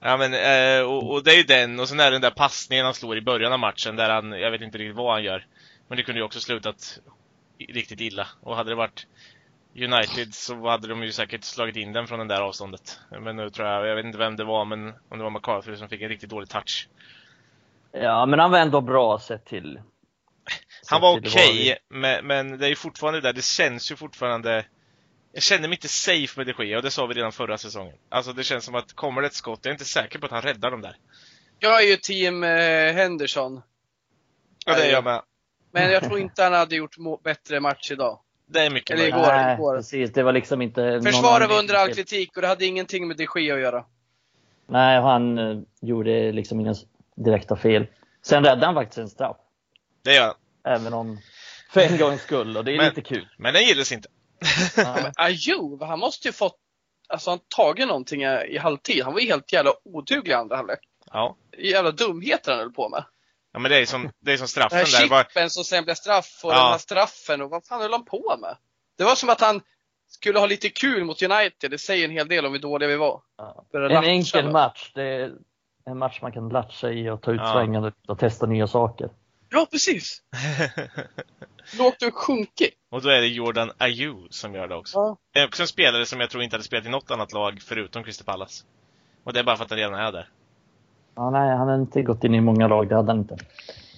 Ja men, eh, och, och det är ju den, och sen är det den där passningen han slår i början av matchen där han, jag vet inte riktigt vad han gör. Men det kunde ju också slutat riktigt illa. Och hade det varit United så hade de ju säkert slagit in den från det där avståndet. Men nu tror jag, jag vet inte vem det var, men om det var McCarthy som fick en riktigt dålig touch. Ja, men han var ändå bra sett till. Han sett var till okej, men, men det är ju fortfarande där, det känns ju fortfarande jag känner mig inte safe med de Gea och det sa vi redan förra säsongen. Alltså det känns som att kommer det ett skott, jag är inte säker på att han räddar dem där. Jag är ju team eh, Henderson. Ja, det är jag med. Men jag tror inte han hade gjort bättre match idag. Det är mycket Eller igår. Nej, igår. precis. Det var liksom inte... Försvaret var under all kritik och det hade ingenting med de Gea att göra. Nej, han eh, gjorde liksom inga direkta fel. Sen räddade han faktiskt en straff. Det gör han. Även om för en gångs skull och det är Men- lite kul. Men den gillas inte. Ja. Ajuv, han måste ju fått, alltså han tagit någonting i i halvtid. Han var ju helt jävla oduglig i andra halvlek. Ja. Jävla dumheter han höll på med. Ja men det är som, det är som Den straffen här där. Bara, chippen som sen blev straff och Ja. den här straffen och vad fan höll han på med? Det var som att han skulle ha lite kul mot United. Det säger en hel del om hur dåliga vi var. Ja. En latcha enkel med. match. Det är en match man kan latcha i och ta ut Ja. svängarna och testa nya saker. Ja, precis. Lågt och sjunkit. och då är det Jordan Ayew som gör det också. Ja. Det är också en spelare som jag tror inte hade spelat i något annat lag förutom Crystal Palace. Och det är bara för att han redan är där. Ja, nej, han har inte gått in i många lag, det hade han inte.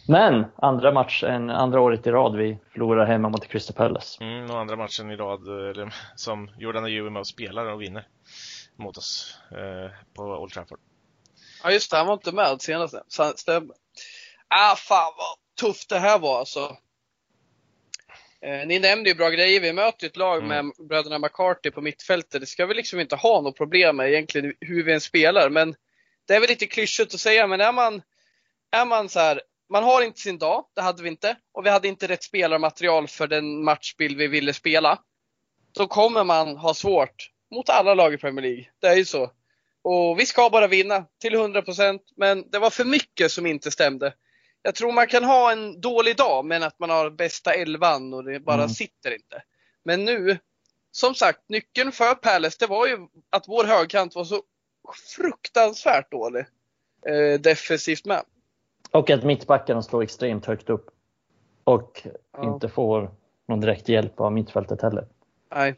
Men andra matchen, andra året i rad vi förlorar hemma mot Crystal Palace. Mm, och andra matchen i rad eh, eller, som Jordan Ayew är med och spelar och vinner mot oss eh, på Old Trafford. Ja, just det. Han var inte med senast. Så- Stämmer. Ah, fan vad tufft det här var alltså. Eh, ni nämnde ju bra grejer. Vi möter ju ett lag Mm. med bröderna McCarthy på mittfältet. Det ska vi liksom inte ha något problem med egentligen hur vi än spelar. Men det är väl lite klyschigt att säga, men är man, är man så här, man har inte sin dag, det hade vi inte, och vi hade inte rätt spelarmaterial för den matchbild vi ville spela. Så kommer man ha svårt mot alla lag i Premier League. Det är ju så. Och vi ska bara vinna till 100% men det var för mycket som inte stämde. Jag tror man kan ha en dålig dag, men att man har bästa elvan och det bara mm. sitter inte. Men nu, som sagt, nyckeln för Palace, det var ju att vår högkant var så fruktansvärt dålig eh, defensivt med. Och att mittbackarna står extremt högt upp. Och ja. inte får någon direkt hjälp av mittfältet heller. Nej.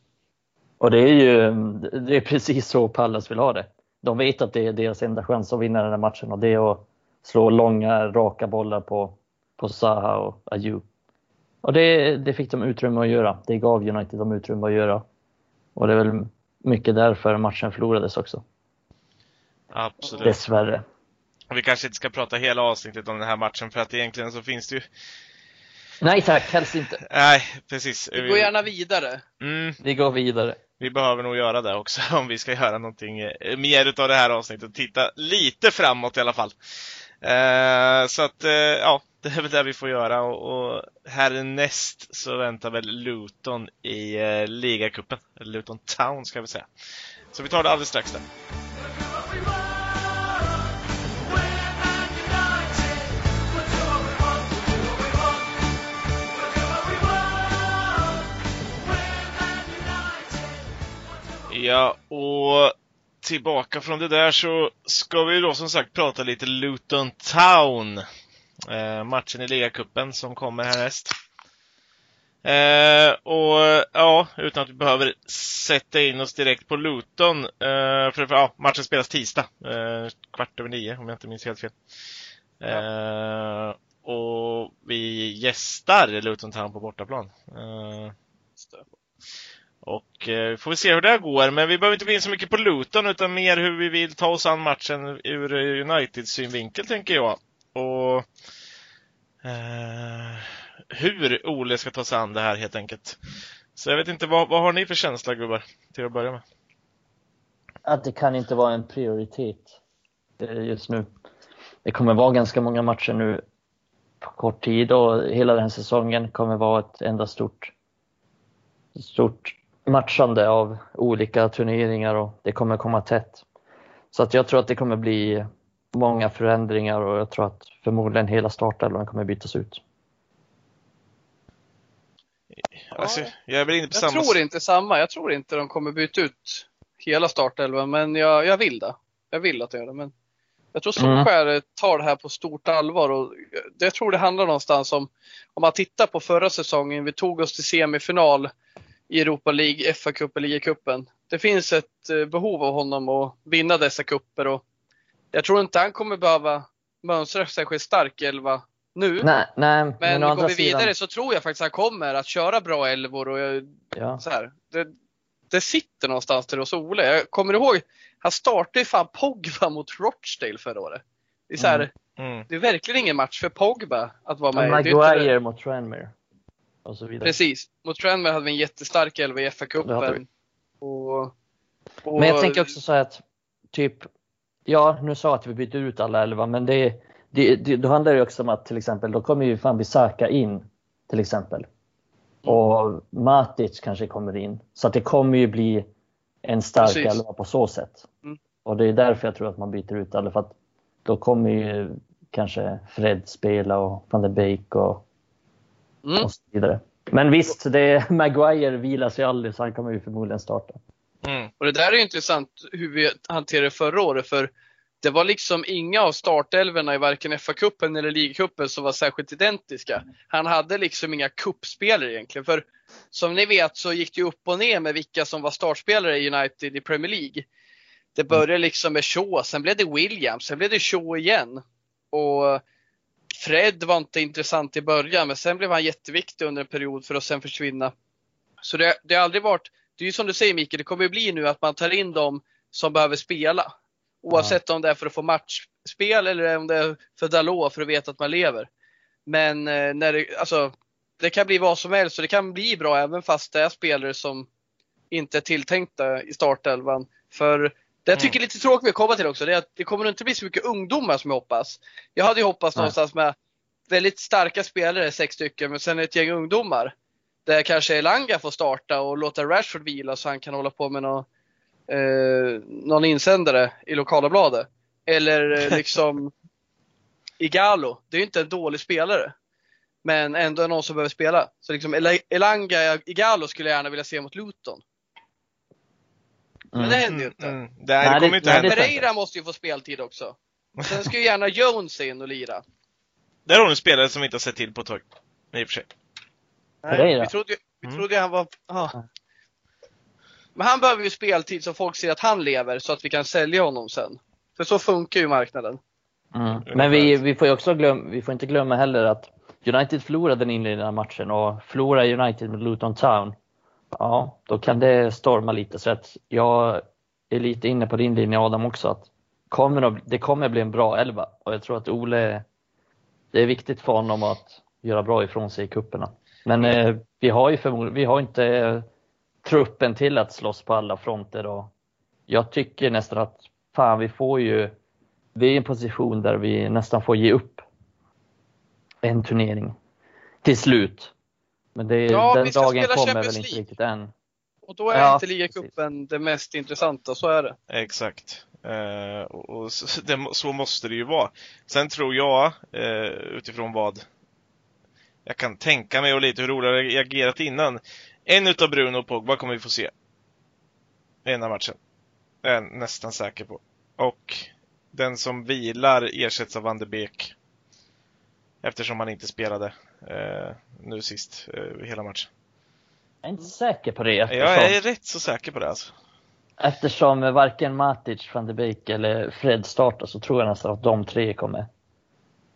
Och det är ju det är precis så Pallas vill ha det. De vet att det är deras enda chans att vinna den här matchen och det är att slå långa, raka bollar på, på Zaha och Ayew. Och det, det fick de utrymme att göra. Det gav United de utrymme att göra. Och det är väl mycket därför matchen förlorades också. Absolut. Dessvärre. Vi kanske inte ska prata hela avsnittet om den här matchen för att egentligen så finns det ju Nej tack, helst inte. Nej, precis. Vi går gärna vidare. Mm. Vi går vidare. Vi behöver nog göra det också om vi ska göra någonting eh, mer utav det här avsnittet. Titta lite framåt i alla fall. Eh, så att, eh, ja, det är väl det vi får göra och, och härnäst så väntar väl Luton i eh, ligacupen. Luton Town ska vi säga. Så vi tar det alldeles strax där. Ja, och tillbaka från det där så ska vi då som sagt prata lite Luton Town. Eh, matchen i ligacupen som kommer härnäst. Eh, och ja, utan att vi behöver sätta in oss direkt på Luton. Eh, för, för ja, matchen spelas tisdag, eh, kvart över nio om jag inte minns helt fel. Ja. Eh, och vi gästar Luton Town på bortaplan. Och eh, får vi se hur det går, men vi behöver inte gå in så mycket på Luton utan mer hur vi vill ta oss an matchen ur eh, Uniteds synvinkel tänker jag. Och eh, hur Ole ska ta sig an det här helt enkelt. Så jag vet inte, vad, vad har ni för känsla gubbar, till att börja med? Att det kan inte vara en prioritet eh, just nu. Det kommer vara ganska många matcher nu på kort tid och hela den här säsongen kommer vara ett enda stort, stort matchande av olika turneringar och det kommer komma tätt. Så att jag tror att det kommer bli många förändringar och jag tror att förmodligen hela startelvan kommer bytas ut. Alltså, jag är väl inne på jag samma... tror inte samma. Jag tror inte de kommer byta ut hela startelvan, men jag, jag vill det. Jag vill att det gör det. Men jag tror Solskär mm. tar det här på stort allvar och jag tror det handlar någonstans om, om man tittar på förra säsongen, vi tog oss till semifinal i Europa League, FA-cupen, ligacupen. Det finns ett eh, behov av honom att vinna dessa kupper och jag tror inte han kommer behöva mönstra särskilt stark elva nu. Nej, nej, men, men går vi vidare sidan... så tror jag faktiskt han kommer att köra bra elvor och jag, ja. så här, det, det sitter någonstans till hos Ole. Jag kommer ihåg, han startade ju fan Pogba mot Rochdale förra året. Det är, så här, mm. det är verkligen ingen match för Pogba att vara med. Maguire mot Tranmere och så vidare. Precis. Mot Tranmere hade vi en jättestark elva i FA-cupen. Och, och... Men jag tänker också så att, typ, ja nu sa jag att vi byter ut alla elva, men det, det, det, då handlar det också om att till exempel, då kommer ju fan Bisaka in till exempel. Och Matic kanske kommer in. Så att det kommer ju bli en stark elva på så sätt. Mm. Och det är därför jag tror att man byter ut alla, för att då kommer ju kanske Fred spela och van der Beek och mm. och så vidare. Men visst, det är, Maguire vilar sig aldrig så han kommer ju förmodligen starta. Mm. Och det där är intressant hur vi hanterade förra året för det var liksom inga av startelverna i varken FA-cupen eller ligacupen som var särskilt identiska. Han hade liksom inga kuppspelare egentligen. För som ni vet så gick det upp och ner med vilka som var startspelare i United i Premier League. Det började liksom med Shaw, sen blev det Williams, sen blev det Shaw igen. Och Fred var inte intressant i början, men sen blev han jätteviktig under en period för att sen försvinna. Så det, det har aldrig varit, det är ju som du säger Mikael, det kommer ju bli nu att man tar in dem som behöver spela. Oavsett ja. om det är för att få matchspel eller om det är för Dalot för att veta att man lever. Men eh, när det, alltså, det kan bli vad som helst och det kan bli bra även fast det är spelare som inte är tilltänkta i startelvan. För Det jag tycker är lite tråkigt att komma till också, det är att det kommer inte bli så mycket ungdomar som jag hoppas. Jag hade ju hoppats Nej. någonstans med väldigt starka spelare, sex stycken, men sen ett gäng ungdomar. Där kanske Elanga får starta och låta Rashford vila så han kan hålla på med någon, eh, någon insändare i lokala bladet. Eller eh, liksom Igalo. Det är ju inte en dålig spelare. Men ändå någon som behöver spela. Så liksom El- Elanga, Igalo skulle jag gärna vilja se mot Luton. Men det händer ju inte. Mm. Nej, Nej, det det- kommer inte nej, hända. det- Pereira måste ju få speltid också. Sen ska ju gärna Jones in och lira. Där har du en spelare som vi inte har sett till på ett tag. I och för sig. Pereira? Vi trodde, ju- vi Mm. trodde han var... Ja. Men han behöver ju speltid så folk ser att han lever så att vi kan sälja honom sen. För så funkar ju marknaden. Mm. Men vi, vi får ju också glöm, vi får inte glömma heller att United förlorade den inledande matchen och förlorar United med Luton Town, ja, då kan det storma lite. Så att jag är lite inne på din linje Adam också, att kommer att, det kommer bli en bra elva och jag tror att Ole, det är viktigt för honom att göra bra ifrån sig i kupperna. Men eh, vi har ju förmodligen, vi har inte eh, truppen till att slåss på alla fronter och jag tycker nästan att fan vi får ju vi är i en position där vi nästan får ge upp en turnering till slut. Men det, Ja, den dagen kommer väl inte riktigt än. Och då är Ja, inte ligacupen det mest intressanta, så är det. Exakt. Eh, och, så, det, så måste det ju vara. Sen tror jag, eh, utifrån vad jag kan tänka mig och lite hur Ola reagerat innan. En utav Bruno och Pogba kommer vi få se. I ena matchen. Det är jag nästan säker på. Och den som vilar ersätts av Van de Beek. Eftersom han inte spelade nu sist, eh, hela matchen. Jag är inte säker på det eftersom, Jag är rätt så säker på det alltså. eftersom varken Matic, van de Beek eller Fred startar så tror jag nästan att de tre kommer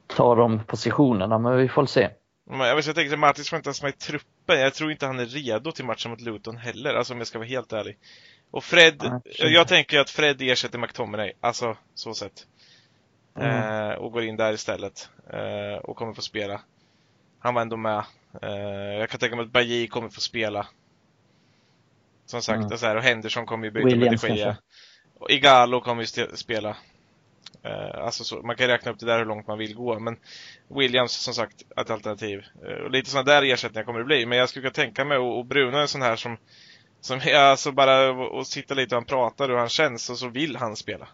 ta de positionerna. Men vi får se. Men jag, vet, jag tänker att Matic får inte ens med i truppen. Jag tror inte han är redo till matchen mot Luton heller, alltså om jag ska vara helt ärlig. Och Fred, jag, jag tänker att Fred ersätter McTominay, alltså så sett. Mm. Eh, och går in där istället. Eh, och kommer få spela. Han var ändå med. Eh, jag kan tänka mig att Bajy kommer få spela. Som sagt, Mm. och, så här, och Henderson kommer ju byta Williams med de Gea. Och Igalo kommer ju spela. Eh, alltså så, man kan räkna upp det där hur långt man vill gå, men Williams som sagt ett alternativ. Eh, och lite sådana där ersättningar kommer det bli, men jag skulle kunna tänka mig, och, och Bruno är en sån här som som är alltså bara och sitta lite och han pratar hur han känns och så vill han spela.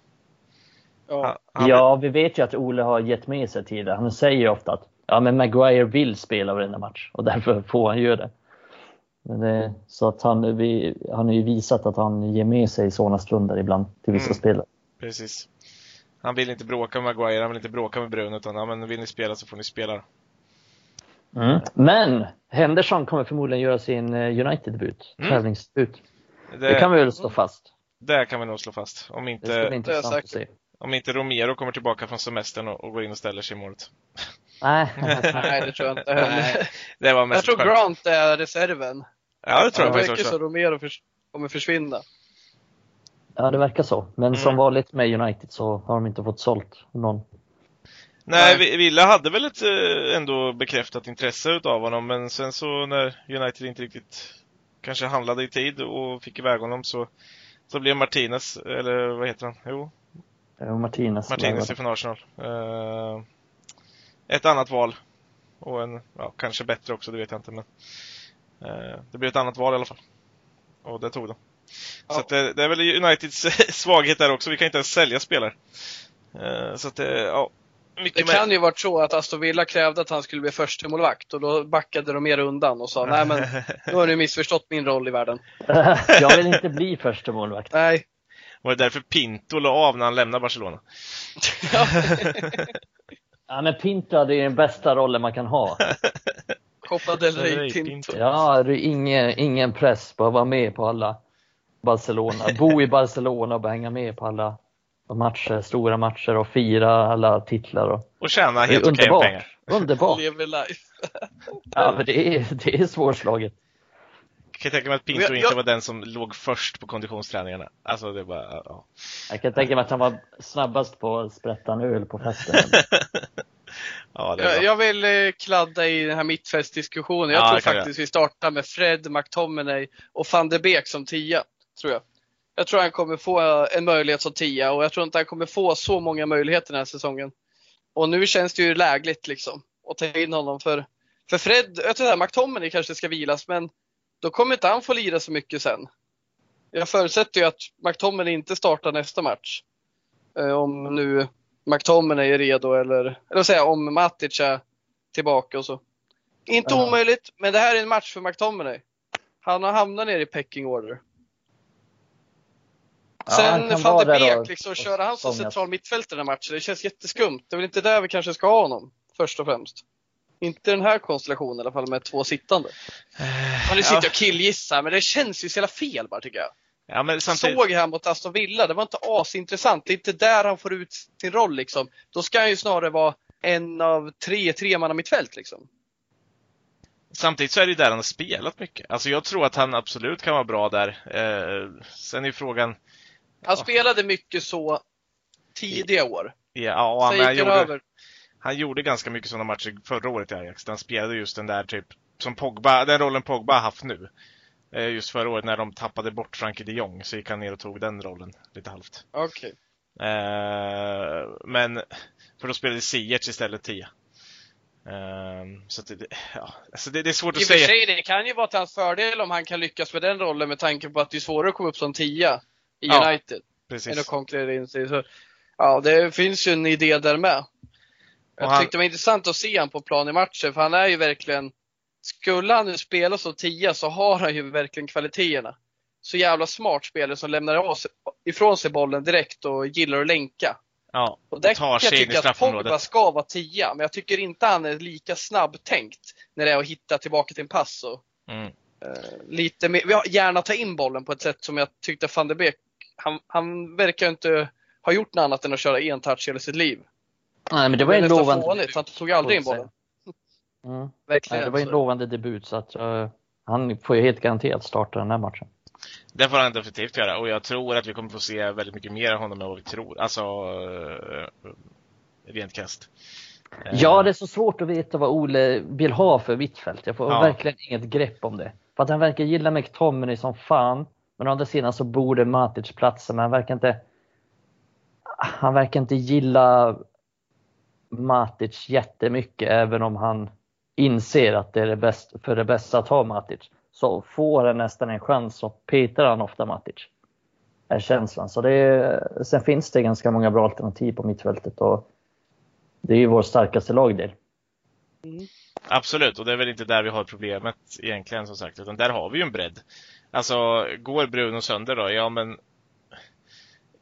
Ja. Han, han, Ja, vi vet ju att Ole har gett med sig tidigare. Han säger ju ofta att ja, men Maguire vill spela varenda match och därför får han göra det. Men det så att han, vi, han har ju visat att han ger med sig sådana stunder ibland till vissa Mm. spelare. Precis. Han vill inte bråka med Maguire, han vill inte bråka med Bruno, utan ja, men vill ni spela så får ni spela. Mm. Men Henderson kommer förmodligen göra sin eh, United-debut, Mm. tävlingsdebut. Det, Det kan vi väl slå fast. det kan vi nog slå fast. Om Det inte, det är intressant att se. säkert. om inte Romero kommer tillbaka från semestern och, och går in och ställer sig i målet. Nej. Nej, det tror jag inte heller. Nej, det var Jag mest tror skönt. Grant är reserven. Ja, det tror jag det faktiskt verkar också. så Romero förs- kommer försvinna. Ja, det verkar så. Men Mm. som vanligt med United så har de inte fått sålt någon. Nej, Nej. Vi- Villa hade väl ett eh, ändå bekräftat intresse utav honom, men sen så när United inte riktigt kanske handlade i tid och fick iväg honom så, så blev Martinez, eller vad heter han? Jo, Eh, Martinez. Martinez ifrån Arsenal. Eh, ett annat val. Och en, ja, kanske bättre också, det vet jag inte, men eh, det blev ett annat val i alla fall. Och det tog de. Ja. Så att det, det är väl Uniteds svaghet där också, vi kan inte ens sälja spelare. Eh, så att det, ja, mycket Det kan ju varit så att Aston Villa krävde att han skulle bli första målvakt och då backade de mer undan och sa nej men nu har ni missförstått min roll i världen. jag vill inte bli första målvakt. Nej. Var det därför Pinto la av när han lämnade Barcelona? Ja, men Pinto hade ju den bästa rollen man kan ha. Copa del Rey, Pinto. Ja, det är ingen, ingen press på att vara med på alla Barcelona. Bo i Barcelona och bara hänga med på alla matcher, stora matcher och fira alla titlar. Och, Och tjäna det är helt okej underbart. pengar. Underbart. Lever life. Ja, men det är, det är svårslaget. Jag kan tänka mig att Pinto jag- inte jag- var den som låg först på konditionsträningarna. Alltså det var, ja. Jag kan tänka mig att han var snabbast på att sprätta en öl på festen. ja Jag, jag vill eh, kladda i den här mittfältsdiskussionen. Jag Ja, tror faktiskt vi startar med Fred, McTominay och van de Beek som tia. Tror jag. Jag tror han kommer få en möjlighet som tia och jag tror inte han kommer få så många möjligheter den här säsongen. Och nu känns det ju lägligt liksom att ta in honom för, för Fred, jag tror att McTominay kanske ska vilas men då kommer inte han få lira så mycket sen. Jag förutsätter ju att McTominay inte startar nästa match. Eh, om nu McTominay är redo eller, eller säga om Matic är tillbaka och så. Inte ja. omöjligt, men det här är en match för McTominay. Han har hamnat ner i pecking order. Sen ja, van de Beek, liksom, köra han som central mittfältare den här matchen, det känns jätteskumt. Det är väl inte där vi kanske ska ha honom, först och främst. Inte den här konstellationen i alla fall med två sittande. Han nu sitter och killgissar, men det känns ju så jävla fel bara tycker jag. Ja, men samtidigt... Såg han mot Aston Villa, det var inte asintressant. Det är inte där han får ut sin roll liksom. Då ska han ju snarare vara en av tre tremanna mittfält liksom. Samtidigt så är det ju där han har spelat mycket. Alltså jag tror att han absolut kan vara bra där. Eh, sen är frågan... Han spelade mycket så tidiga år. Ja, och han, han, gjorde, över. han gjorde ganska mycket sådana matcher förra året i Ajax. Han spelade just den där typ, som Pogba, den rollen Pogba har haft nu. Eh, just förra året när de tappade bort Frankie de Jong så gick han ner och tog den rollen lite halvt. Okej. Okay. Eh, men, för då spelade Ziyech istället 10. Um, så det, ja, alltså det, det, är svårt I att säga. I och för sig, det kan ju vara till hans fördel om han kan lyckas med den rollen med tanke på att det är svårare att komma upp som tia i ja, United. Precis. Än att konkurrera in sig. Så, ja, det finns ju en idé där med. Jag han... tyckte det var intressant att se honom på plan i matchen, för han är ju verkligen, skulle han nu spela som tia så har han ju verkligen kvaliteterna. Så jävla smart spelare som lämnar ifrån sig bollen direkt och gillar att länka. Ja, och där tar sig jag tycka att Pogba ska vara tia, men jag tycker inte han är lika snabbtänkt när det är att hitta tillbaka till en pass. Och, mm. uh, lite mer, gärna ta in bollen på ett sätt som jag tyckte van de Beek, han, han verkar inte ha gjort något annat än att köra en touch hela sitt liv. Nej, men det var en lovande. Han tog aldrig in bollen. Mm. Verkligen. Nej, det var en lovande debut så att uh, han får ju helt garanterat starta den här matchen. Det får han definitivt göra och jag tror att vi kommer få se väldigt mycket mer av honom än vad vi tror. Alltså, eh, rent kast. Ja, det är så svårt att veta vad Ole vill ha för mittfält. Jag får ja. verkligen inget grepp om det. För att han verkar gilla McTominay som fan. Men å andra sidan så borde Matic platsa, men han verkar inte han verkar inte gilla Matic jättemycket, även om han inser att det är det bäst, för det bästa att ha Matic så får han nästan en chans så petar han ofta Matic. Är känslan. Så det är, sen finns det ganska många bra alternativ på mittfältet och det är ju vår starkaste lagdel. Mm. Absolut, och det är väl inte där vi har problemet egentligen som sagt, utan där har vi ju en bredd. Alltså, går Bruno sönder då, ja men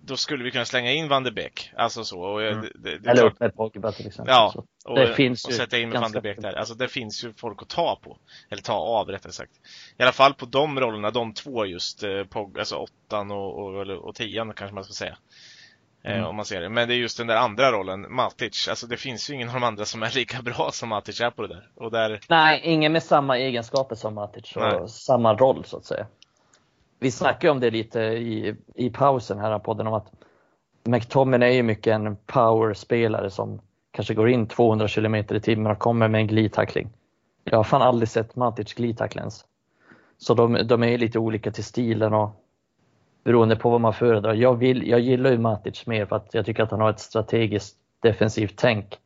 då skulle vi kunna slänga in Van de Beek. Alltså så. Och mm. det, det, Eller upp med Pogba till exempel. Ja, och, det finns och sätta in Van de Beek där. Alltså det finns ju folk att ta på. Eller ta av rättare sagt. I alla fall på de rollerna, de två just. Eh, Pog, alltså åttan och, och, och tian kanske man ska säga. Eh, mm. om man ser det. Men det är just den där andra rollen, Matic. Alltså det finns ju ingen av de andra som är lika bra som Matic är på det där. Och där... Nej, ingen med samma egenskaper som Matic och Nej. samma roll så att säga vi snackade om det lite i, i pausen här på podden om att McTominay är ju mycket en powerspelare som kanske går in 200 km i timmen och kommer med en glidtackling. Jag har fan aldrig sett Matic glidtackla ens. Så de, de är lite olika till stilen och beroende på vad man föredrar. Jag, vill, jag gillar ju Matic mer för att jag tycker att han har ett strategiskt defensivt tänk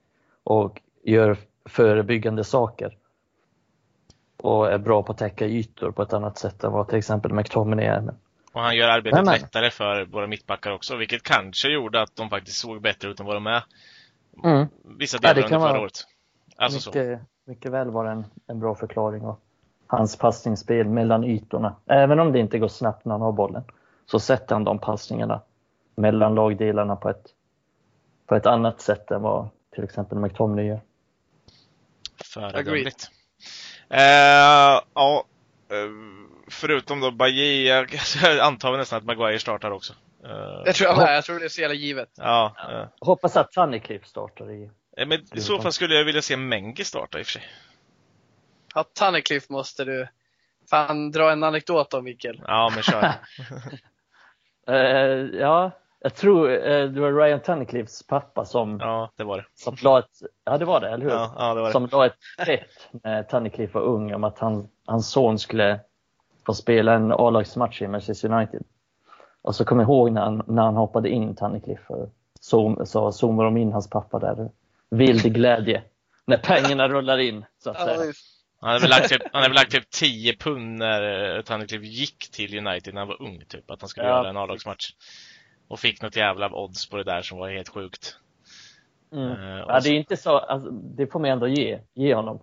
och gör förebyggande saker och är bra på att täcka ytor på ett annat sätt än vad till exempel McTominay är. Och han gör arbetet Nej, lättare för våra mittbackar också, vilket kanske gjorde att de faktiskt såg bättre ut än vad de är. Mm. Vissa delar ja, under förra året. Alltså mycket, så. mycket väl var en, en bra förklaring. Och hans passningsspel mellan ytorna, även om det inte går snabbt när han har bollen, så sätter han de passningarna mellan lagdelarna på ett, på ett annat sätt än vad till exempel McTominay gör. Föredömligt. Eh, ja, eh, förutom då Bajé, jag, antar nästan att Maguire startar också. Uh, jag tror jag med, jag tror det är så jävla givet. Ja, ja. Hoppas att Tunnicliffe startar i... Men i så fall skulle jag vilja se Mengi starta i och för sig. Ja, Tunnicliffe måste du fan dra en anekdot om Mikael. Ja, men kör. uh, ja, jag tror eh, det var Ryan Tunnicliffs pappa som, ja, det var det. som la ett, ja det var det, eller hur? Ja, ja, det var det. Som la ett trätt när Tunnicliff var ung om att han, hans son skulle få spela en A-lagsmatch i Manchester United. Och så kommer jag ihåg när han, när han hoppade in Tunnicliffe så, så zoomade de in hans pappa där. Vild glädje. när pengarna rullar in, så att säga. Han hade väl lagt typ, han hade lagt typ 10 pund när Tunnicliffe gick till United när han var ung, typ. Att han skulle ja. göra en A-lagsmatch. Och fick något jävla odds på det där som var helt sjukt. Mm. Uh, ja, det är inte så, alltså, det får man ändå ge, ge honom.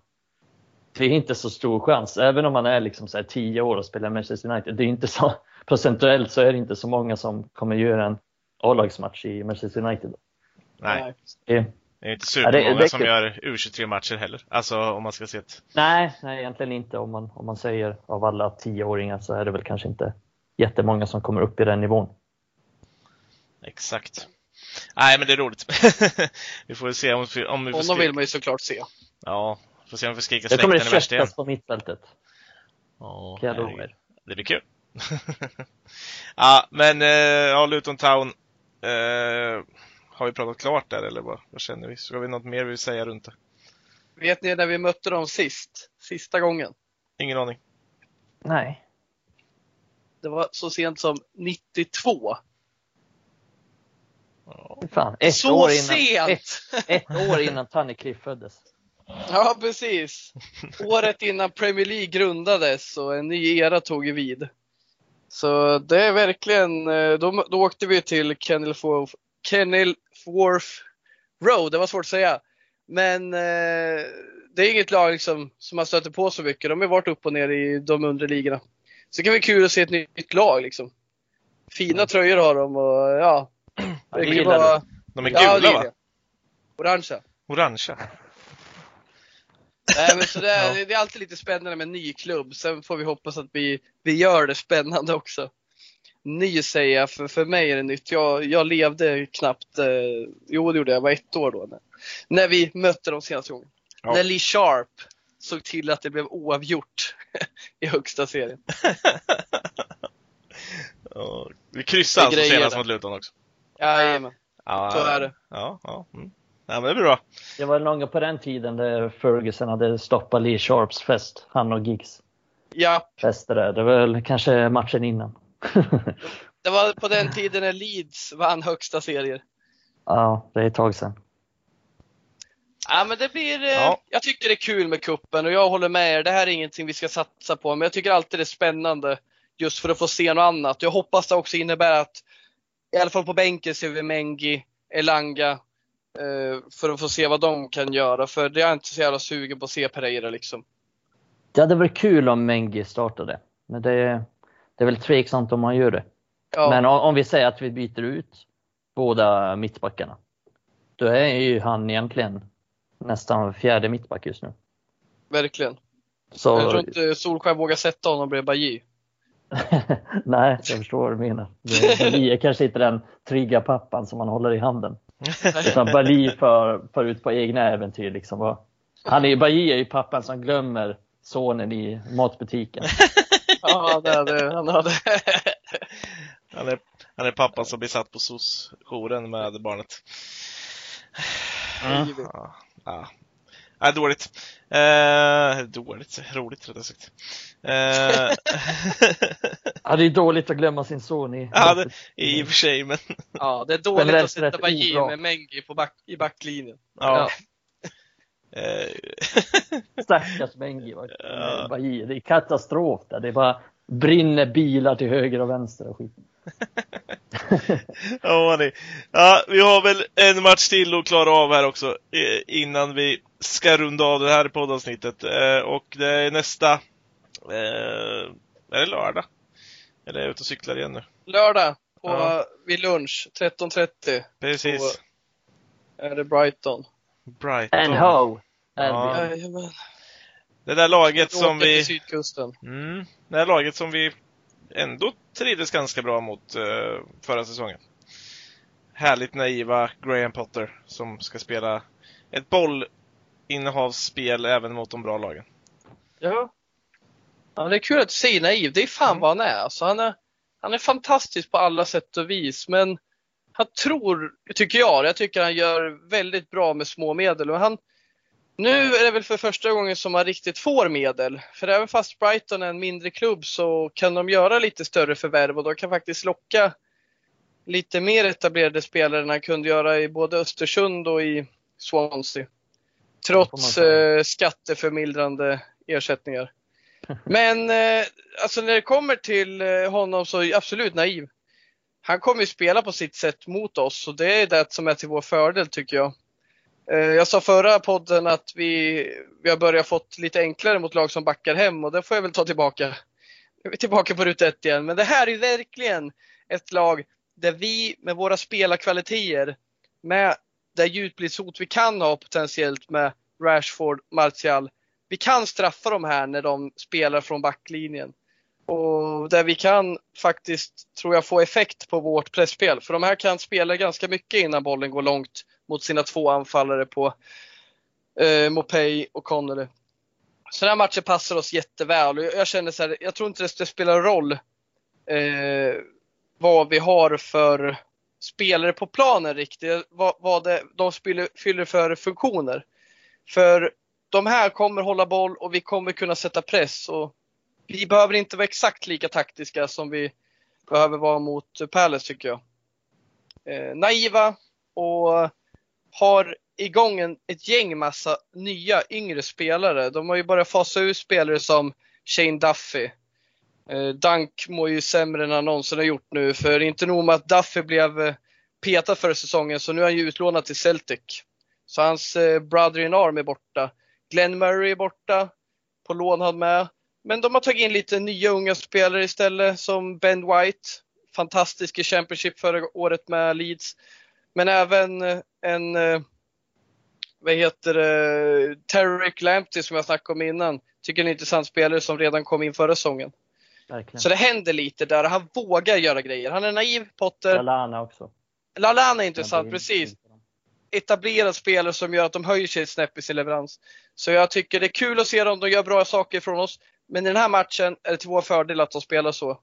Det är inte så stor chans, även om man är liksom så här 10 år och spelar Manchester United. Det är inte så, procentuellt så är det inte så många som kommer göra en A-lagsmatch i Manchester United. Nej. Det, det är inte supermånga ja, det, det, som gör U23-matcher heller. Alltså om man ska se ett... Nej, nej, egentligen inte. Om man, om man säger av alla tioåringar så är det väl kanske inte jättemånga som kommer upp i den nivån. Exakt. Nej, men det är roligt. vi får se om, vi, om vi får Honom vill man ju såklart se. Ja, får se om vi får skrika släkten i värsta igen. Det kommer på mittfältet. Ja, det blir kul. ja, men eh, ja, Luton Town. Eh, har vi pratat klart där eller vad, vad känner vi? Ska vi något mer vi vill säga runt det? Vet ni när vi mötte dem sist? Sista gången? Ingen aning. Nej. Det var så sent som 92. Fan, ett så år innan, sent! Ett, ett år innan Tunnicliffe föddes. Ja, precis. Året innan Premier League grundades och en ny era tog vid. Så det är verkligen, eh, då, då åkte vi till Kenilworth, Kenilworth Road, det var svårt att säga. Men eh, det är inget lag liksom, som man stöter på så mycket. De har varit upp och ner i de undre ligorna. Så det kan bli kul att se ett nytt lag liksom. Fina tröjor har de och ja. Det kan vara... De är gula ja, va? Orangea. Orangea. Nej, men så det, är, ja. det är alltid lite spännande med en ny klubb. Sen får vi hoppas att vi, vi gör det spännande också. Ny säger jag, för, för mig är det nytt. Jag, jag levde knappt, eh, jo det gjorde jag, jag var ett år då. När, när vi mötte dem senaste gången. Ja. När Lee Sharp såg till att det blev oavgjort i högsta serien. ja, vi kryssade alltså senast mot Luton också. Jajamän, ja, så är det. Ja, ja. Mm. Ja, men det blir bra. Det var någon på den tiden där Ferguson hade stoppat Lee Sharps fest, han och Giggs. Ja. Fester där. Det var väl kanske matchen innan. det var på den tiden när Leeds vann högsta serier. Ja, det är ett tag sedan. Ja, men det blir, eh, ja. jag tycker det är kul med kuppen och jag håller med er. Det här är ingenting vi ska satsa på, men jag tycker alltid det är spännande just för att få se något annat. Jag hoppas det också innebär att i alla fall på bänken ser vi Mengi, Elanga, Eh, för att få se vad de kan göra. För det är inte så jävla sugen på att se Pereira liksom. Det hade varit kul om Mengi startade. Men det, det är väl tveksamt om han gör det. Ja. Men om, om, vi säger att vi byter ut båda mittbackarna. Då är ju han egentligen nästan fjärde mittback just nu. Verkligen. Så... Jag tror inte Solskjaer vågar sätta honom bredvid Bajy. Nej, jag förstår vad du menar. Bajy är kanske inte den trygga pappan som man håller i handen. Utan Bali för, för ut på egna äventyr. Liksom. Han är, Bali är ju pappan som glömmer sonen i matbutiken. ja, det är det. Han, har det. han, är, han är pappan som blir satt på SOS-jouren med barnet. Mm. Ja, ja. Nej, dåligt. Eh, dåligt, roligt rättare sagt. Eh. ja, det är dåligt att glömma sin son i... Ja, det, i och för sig, men... Ja, det är dåligt att sätta Bajir med Mengi på back, i backlinjen. Ja. ja. Eh. Stackars Mengi. Ja. Det är katastrof där. Det är bara brinner bilar till höger och vänster och skit. ja, nej. ja, vi har väl en match till att klara av här också innan vi ska runda av det här poddavsnittet. Eh, och det är nästa... Eh, är det lördag? Eller är jag ute och cyklar igen nu? Lördag på, ja. vid lunch 13.30. Precis. är det Brighton. Brighton. And ho! Ja. Det där laget som vi... Sydkusten. Mm, det där laget som vi ändå trivdes ganska bra mot uh, förra säsongen. Härligt naiva Graham Potter som ska spela ett bollinnehavsspel även mot de bra lagen. Ja. Ja det är kul att säger naiv. Det är fan mm. vad han är. Alltså, han är. Han är fantastisk på alla sätt och vis men han tror, tycker jag, jag tycker han gör väldigt bra med små medel. Och han, nu är det väl för första gången som man riktigt får medel. För även fast Brighton är en mindre klubb så kan de göra lite större förvärv och de kan faktiskt locka lite mer etablerade spelare än han kunde göra i både Östersund och i Swansea. Trots eh, skatteförmildrande ersättningar. Men eh, alltså när det kommer till eh, honom så är jag absolut naiv. Han kommer ju spela på sitt sätt mot oss och det är det som är till vår fördel tycker jag. Eh, jag sa förra podden att vi, vi har börjat fått lite enklare mot lag som backar hem och det får jag väl ta tillbaka. Nu är tillbaka på ruta ett igen. Men det här är verkligen ett lag där vi med våra spelarkvaliteter, med det djupledshot vi kan ha potentiellt med Rashford, Martial. Vi kan straffa dem här när de spelar från backlinjen. Och där vi kan faktiskt, tror jag, få effekt på vårt pressspel. För de här kan spela ganska mycket innan bollen går långt mot sina två anfallare på eh, Mopey och Connolly. Så den här matchen passar oss jätteväl och jag känner så här, jag tror inte det spelar roll eh, vad vi har för spelare på planen riktigt, vad, vad det, de fyller, fyller för funktioner. För de här kommer hålla boll och vi kommer kunna sätta press. Och vi behöver inte vara exakt lika taktiska som vi behöver vara mot Palace tycker jag. Eh, naiva och har igång en, ett gäng massa nya yngre spelare. De har ju börjat fasa ut spelare som Shane Duffy. Eh, Dunk mår ju sämre än han någonsin har gjort nu för inte nog med att Duffy blev eh, petad förra säsongen så nu är han ju utlånad till Celtic. Så hans eh, brother-in-arm är borta. Glenn Murray är borta. På lån han med. Men de har tagit in lite nya unga spelare istället som Ben White. Fantastisk i Championship förra året med Leeds. Men även en, vad heter det, Tarek Lamptey som jag snackade om innan. Tycker är en intressant spelare som redan kom in förra säsongen. Verkligen. Så det händer lite där. Han vågar göra grejer. Han är naiv, Potter. Lalana också. Lalana är intressant, precis. Etablerad spelare som gör att de höjer sig ett snäpp i sin leverans. Så jag tycker det är kul att se dem. De gör bra saker från oss. Men i den här matchen är det till vår fördel att de spelar så.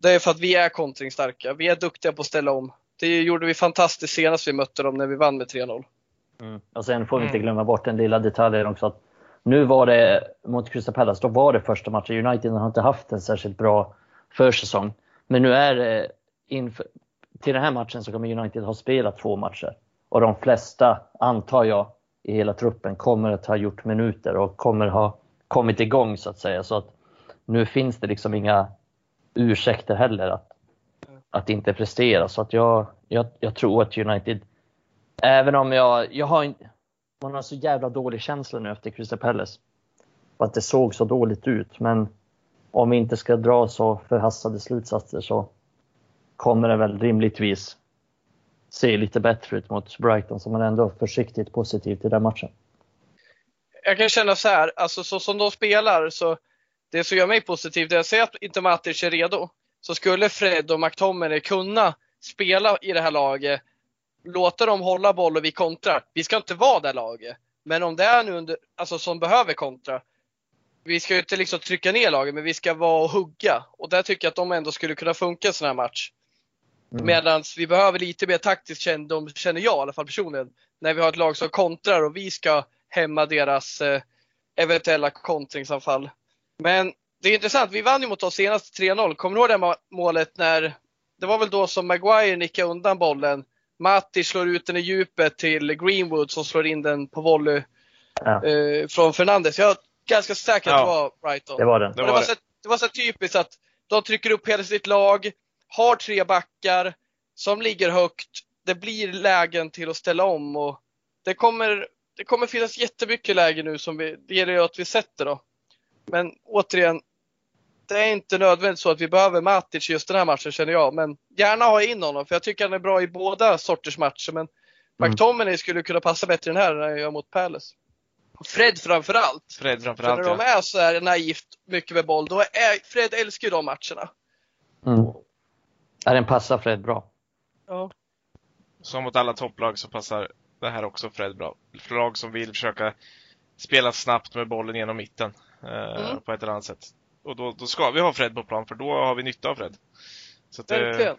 Det är för att vi är kontringsstarka. Vi är duktiga på att ställa om. Det gjorde vi fantastiskt senast vi mötte dem när vi vann med 3-0. Mm. Och sen får vi inte mm. glömma bort den lilla detaljen också att nu var det mot Crystal Palace, då var det första matchen. United har inte haft en särskilt bra försäsong. Men nu är det inför, till den här matchen så kommer United ha spelat två matcher. Och de flesta, antar jag, i hela truppen kommer att ha gjort minuter och kommer ha kommit igång så att säga. Så att nu finns det liksom inga ursäkter heller att, att inte prestera. Så att jag, jag, jag tror att United, även om jag, jag har en, man har så jävla dålig känsla nu efter Crystal Palace. Att det såg så dåligt ut. Men om vi inte ska dra så förhastade slutsatser så kommer det väl rimligtvis se lite bättre ut mot Brighton som är ändå försiktigt positiv till den matchen. Jag kan känna så här, alltså så som de spelar så det som gör mig positiv, det är att säga att inte Matic är redo, så skulle Fred och McTominay kunna spela i det här laget låta dem hålla boll och vi kontrar. Vi ska inte vara det laget. Men om det är nu under, alltså som behöver kontra. Vi ska ju inte liksom trycka ner laget, men vi ska vara och hugga. Och där tycker jag att de ändå skulle kunna funka en sån här match. Mm. Medan vi behöver lite mer taktisk kännedom, känner jag i alla fall personligen. När vi har ett lag som kontrar och vi ska hämma deras eh, eventuella kontringsanfall. Men det är intressant, vi vann ju mot oss senast 3-0. Kommer du ihåg det målet när, det var väl då som Maguire nickade undan bollen Matti slår ut den i djupet till Greenwood som slår in den på volley ja. eh, från Fernandes. Jag är ganska säker att ja. det var Brighton. Det var den. Det var, det var, så, det var så typiskt att de trycker upp hela sitt lag, har tre backar som ligger högt. Det blir lägen till att ställa om och det kommer, det kommer finnas jättemycket lägen nu som vi, det gäller ju att vi sätter då. Men återigen, det är inte nödvändigt så att vi behöver Matic just den här matchen känner jag. Men gärna ha in honom för jag tycker han är bra i båda sorters matcher. Men mm. McTominay skulle kunna passa bättre i den här än han gör mot Palace. Fred framförallt. Fred framförallt, För när de är så här naivt mycket med boll, då är Fred älskar ju de matcherna. Mm. Ja, den passar Fred bra. Ja. Som mot alla topplag så passar det här också Fred bra. Lag som vill försöka spela snabbt med bollen genom mitten eh, mm. på ett eller annat sätt. Och då, då ska vi ha Fred på plan för då har vi nytta av Fred. Så att det, eh,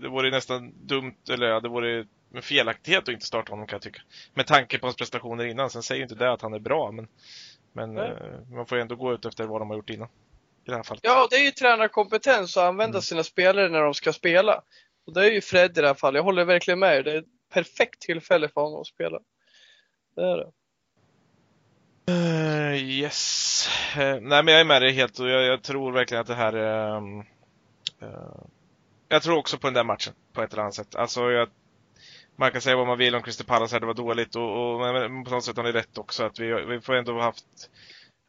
det vore nästan dumt, eller ja, det vore en felaktighet att inte starta honom kan jag tycka. Med tanke på hans prestationer innan. Sen säger inte det att han är bra, men, men eh, man får ju ändå gå ut efter vad de har gjort innan. I det här fallet. Ja, det är ju tränarkompetens att använda mm. sina spelare när de ska spela. Och det är ju Fred i det här fallet. Jag håller verkligen med Det är ett perfekt tillfälle för honom att spela. Det är det. Uh, yes. Uh, nej men jag är med dig helt och jag, jag tror verkligen att det här uh, Jag tror också på den där matchen på ett eller annat sätt. Alltså jag, man kan säga vad man vill om Crystal Palace här, det var dåligt och, och men på något sätt har ni rätt också att vi, vi får ändå haft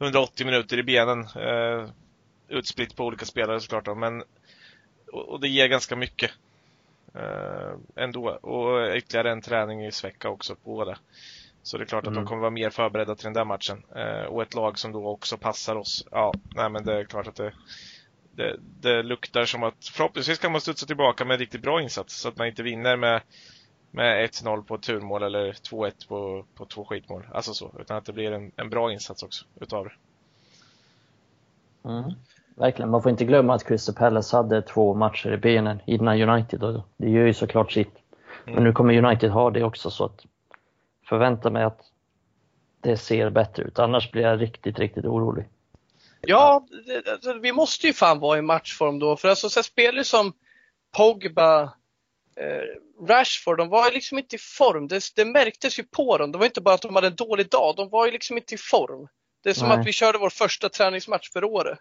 180 minuter i benen eh, utspritt på olika spelare såklart då, men och, och det ger ganska mycket eh, ändå och ytterligare en träning i svecka också på det. Så det är klart att mm. de kommer vara mer förberedda till den där matchen. Eh, och ett lag som då också passar oss. Ja, nej men det är klart att det, det, det luktar som att förhoppningsvis kan man studsa tillbaka med en riktigt bra insats så att man inte vinner med, med 1-0 på ett turmål eller 2-1 på, på två skitmål. Alltså så, utan att det blir en, en bra insats också utav det. Mm. Verkligen, man får inte glömma att Crystal Palace hade två matcher i benen innan United och det gör ju såklart sitt. Men mm. nu kommer United ha det också så att förvänta mig att det ser bättre ut. Annars blir jag riktigt, riktigt orolig. Ja, det, alltså, vi måste ju fan vara i matchform då. För alltså, så spelare som Pogba, eh, Rashford, de var ju liksom inte i form. Det, det, märktes ju på dem. Det var inte bara att de hade en dålig dag, de var ju liksom inte i form. Det är som Nej. att vi körde vår första träningsmatch för året.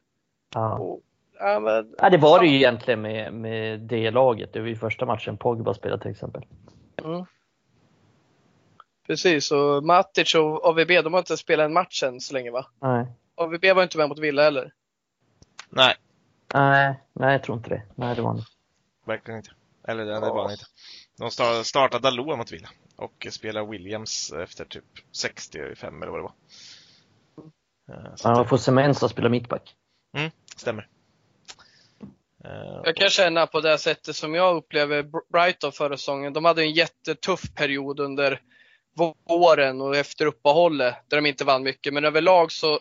Ja. Och, ja, men, ja, det var det ju egentligen med, med det laget. Det var ju första matchen Pogba spelade till exempel. Mm. Precis, och Matic och AVB de har inte spelat en match än så länge va? Nej. AVB var inte med mot Villa heller? Nej. Nej, nej jag tror inte det. Nej, det var han Verkligen inte. Eller det, det var han inte. De startade Dalot mot Villa och spelade Williams efter typ 65 eller vad det var. Eh, så ja, får Semensa spela mittback. Mm, stämmer. Eh, jag kan känna på det sättet som jag upplever Brighton förra säsongen. De hade en jättetuff period under våren och efter uppehållet där de inte vann mycket. Men överlag så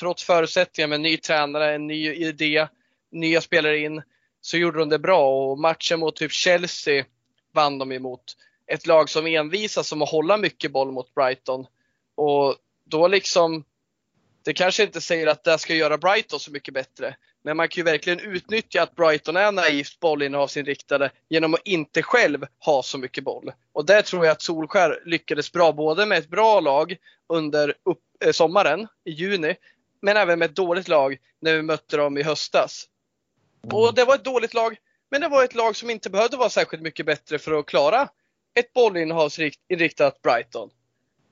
trots förutsättningar med ny tränare, en ny idé, nya spelare in, så gjorde de det bra och matchen mot typ Chelsea vann de emot. Ett lag som envisas som att hålla mycket boll mot Brighton. Och då liksom, det kanske inte säger att det ska göra Brighton så mycket bättre. Men man kan ju verkligen utnyttja att Brighton är naivt bollinnehavsinriktade genom att inte själv ha så mycket boll. Och där tror jag att Solskär lyckades bra, både med ett bra lag under upp, eh, sommaren, i juni, men även med ett dåligt lag när vi mötte dem i höstas. Mm. Och det var ett dåligt lag, men det var ett lag som inte behövde vara särskilt mycket bättre för att klara ett bollinnehavsinriktat Brighton.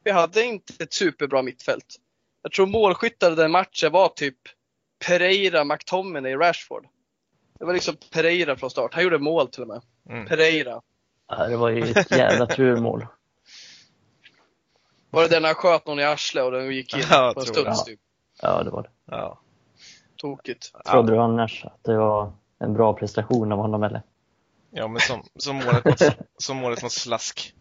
Vi hade inte ett superbra mittfält. Jag tror målskyttar den matchen var typ Pereira, McTominay, Rashford. Det var liksom Pereira från start. Han gjorde mål till och med. Mm. Pereira. Ja, det var ju ett jävla turmål. Var det den han sköt någon i arslet och den gick in ja, på en studs? Typ? Ja, det var det. Ja. Tokigt. Trodde du annars att det var en bra prestation av honom eller? Ja, men som, som, målet, mot, som målet mot Slask.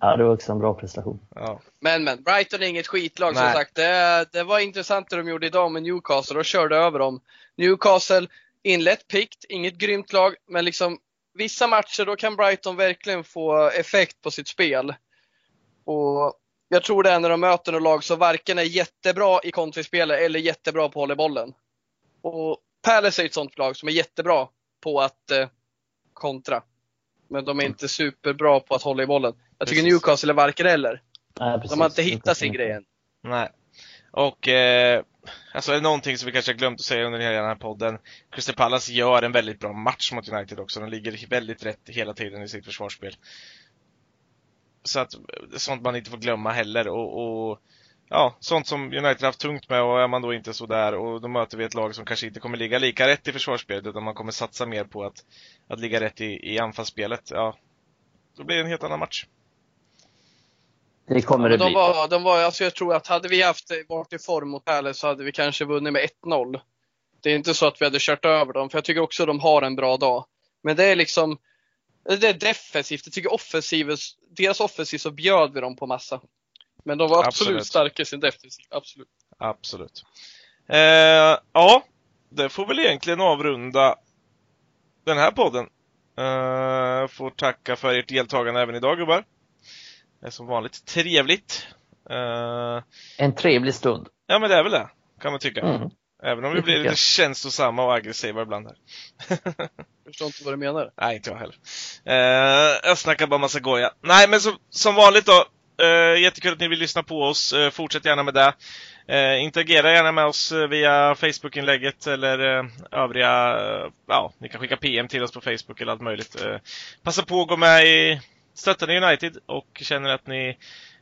Ja, det var också en bra prestation. Ja. Men, men, Brighton är inget skitlag Nej. som sagt. Det, det var intressant det de gjorde idag med Newcastle. De körde över dem. Newcastle inlett pikt, inget grymt lag, men liksom vissa matcher då kan Brighton verkligen få effekt på sitt spel. Och jag tror det är när de möter något lag som varken är jättebra i kontringsspelet eller jättebra på att hålla bollen. Och Palace är ett sånt lag som är jättebra på att eh, kontra. Men de är inte superbra på att hålla i bollen. Jag tycker precis. Newcastle är varken eller. Nej, de har inte hittat sin grej än. Nej. Och eh, alltså är det någonting som vi kanske har glömt att säga under hela den här podden. Crystal Palace gör en väldigt bra match mot United också. De ligger väldigt rätt hela tiden i sitt försvarsspel. Så att sånt man inte får glömma heller. Och, och ja, sånt som United haft tungt med och är man då inte så där och då möter vi ett lag som kanske inte kommer ligga lika rätt i försvarsspelet utan man kommer satsa mer på att, att ligga rätt i, i anfallsspelet. Ja, då blir det en helt annan match. Det kommer ja, det de bli. Var, de var, alltså jag tror att hade vi haft varit i form mot Palace så hade vi kanske vunnit med 1-0. Det är inte så att vi hade kört över dem, för jag tycker också att de har en bra dag. Men det är liksom, det är defensivt. Jag tycker offensiv, deras offensiv så bjöd vi dem på massa. Men de var absolut, absolut. starka i sin defensiv, absolut. Absolut. Eh, ja, det får väl egentligen avrunda den här podden. Eh, får tacka för ert deltagande även idag gubbar. Det är som vanligt trevligt. Uh, en trevlig stund. Ja men det är väl det, kan man tycka. Mm. Även om vi blir lite känslosamma och aggressiva ibland här. jag förstår inte vad du menar. Nej, inte jag heller. Uh, jag snackar bara massa goja. Nej, men så, som vanligt då. Eh, jättekul att ni vill lyssna på oss. Eh, fortsätt gärna med det. Eh, interagera gärna med oss eh, via Facebook-inlägget eller eh, övriga, eh, ja, ni kan skicka PM till oss på Facebook eller allt möjligt. passa på att gå med i Stöttar ni United och känner att ni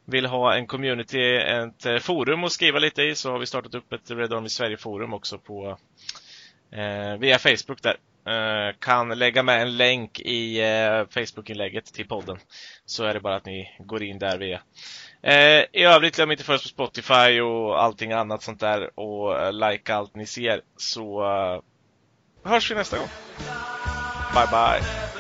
vill ha en community, ett forum att skriva lite i så har vi startat upp ett Red Army Sverige-forum också på eh, via Facebook där. Eh, kan lägga med en länk i eh, Facebook-inlägget till podden. Så är det bara att ni går in där via. Eh, I övrigt glöm inte följa oss på Spotify och allting annat sånt där och eh, like allt ni ser så eh, hörs vi nästa gång. Bye bye!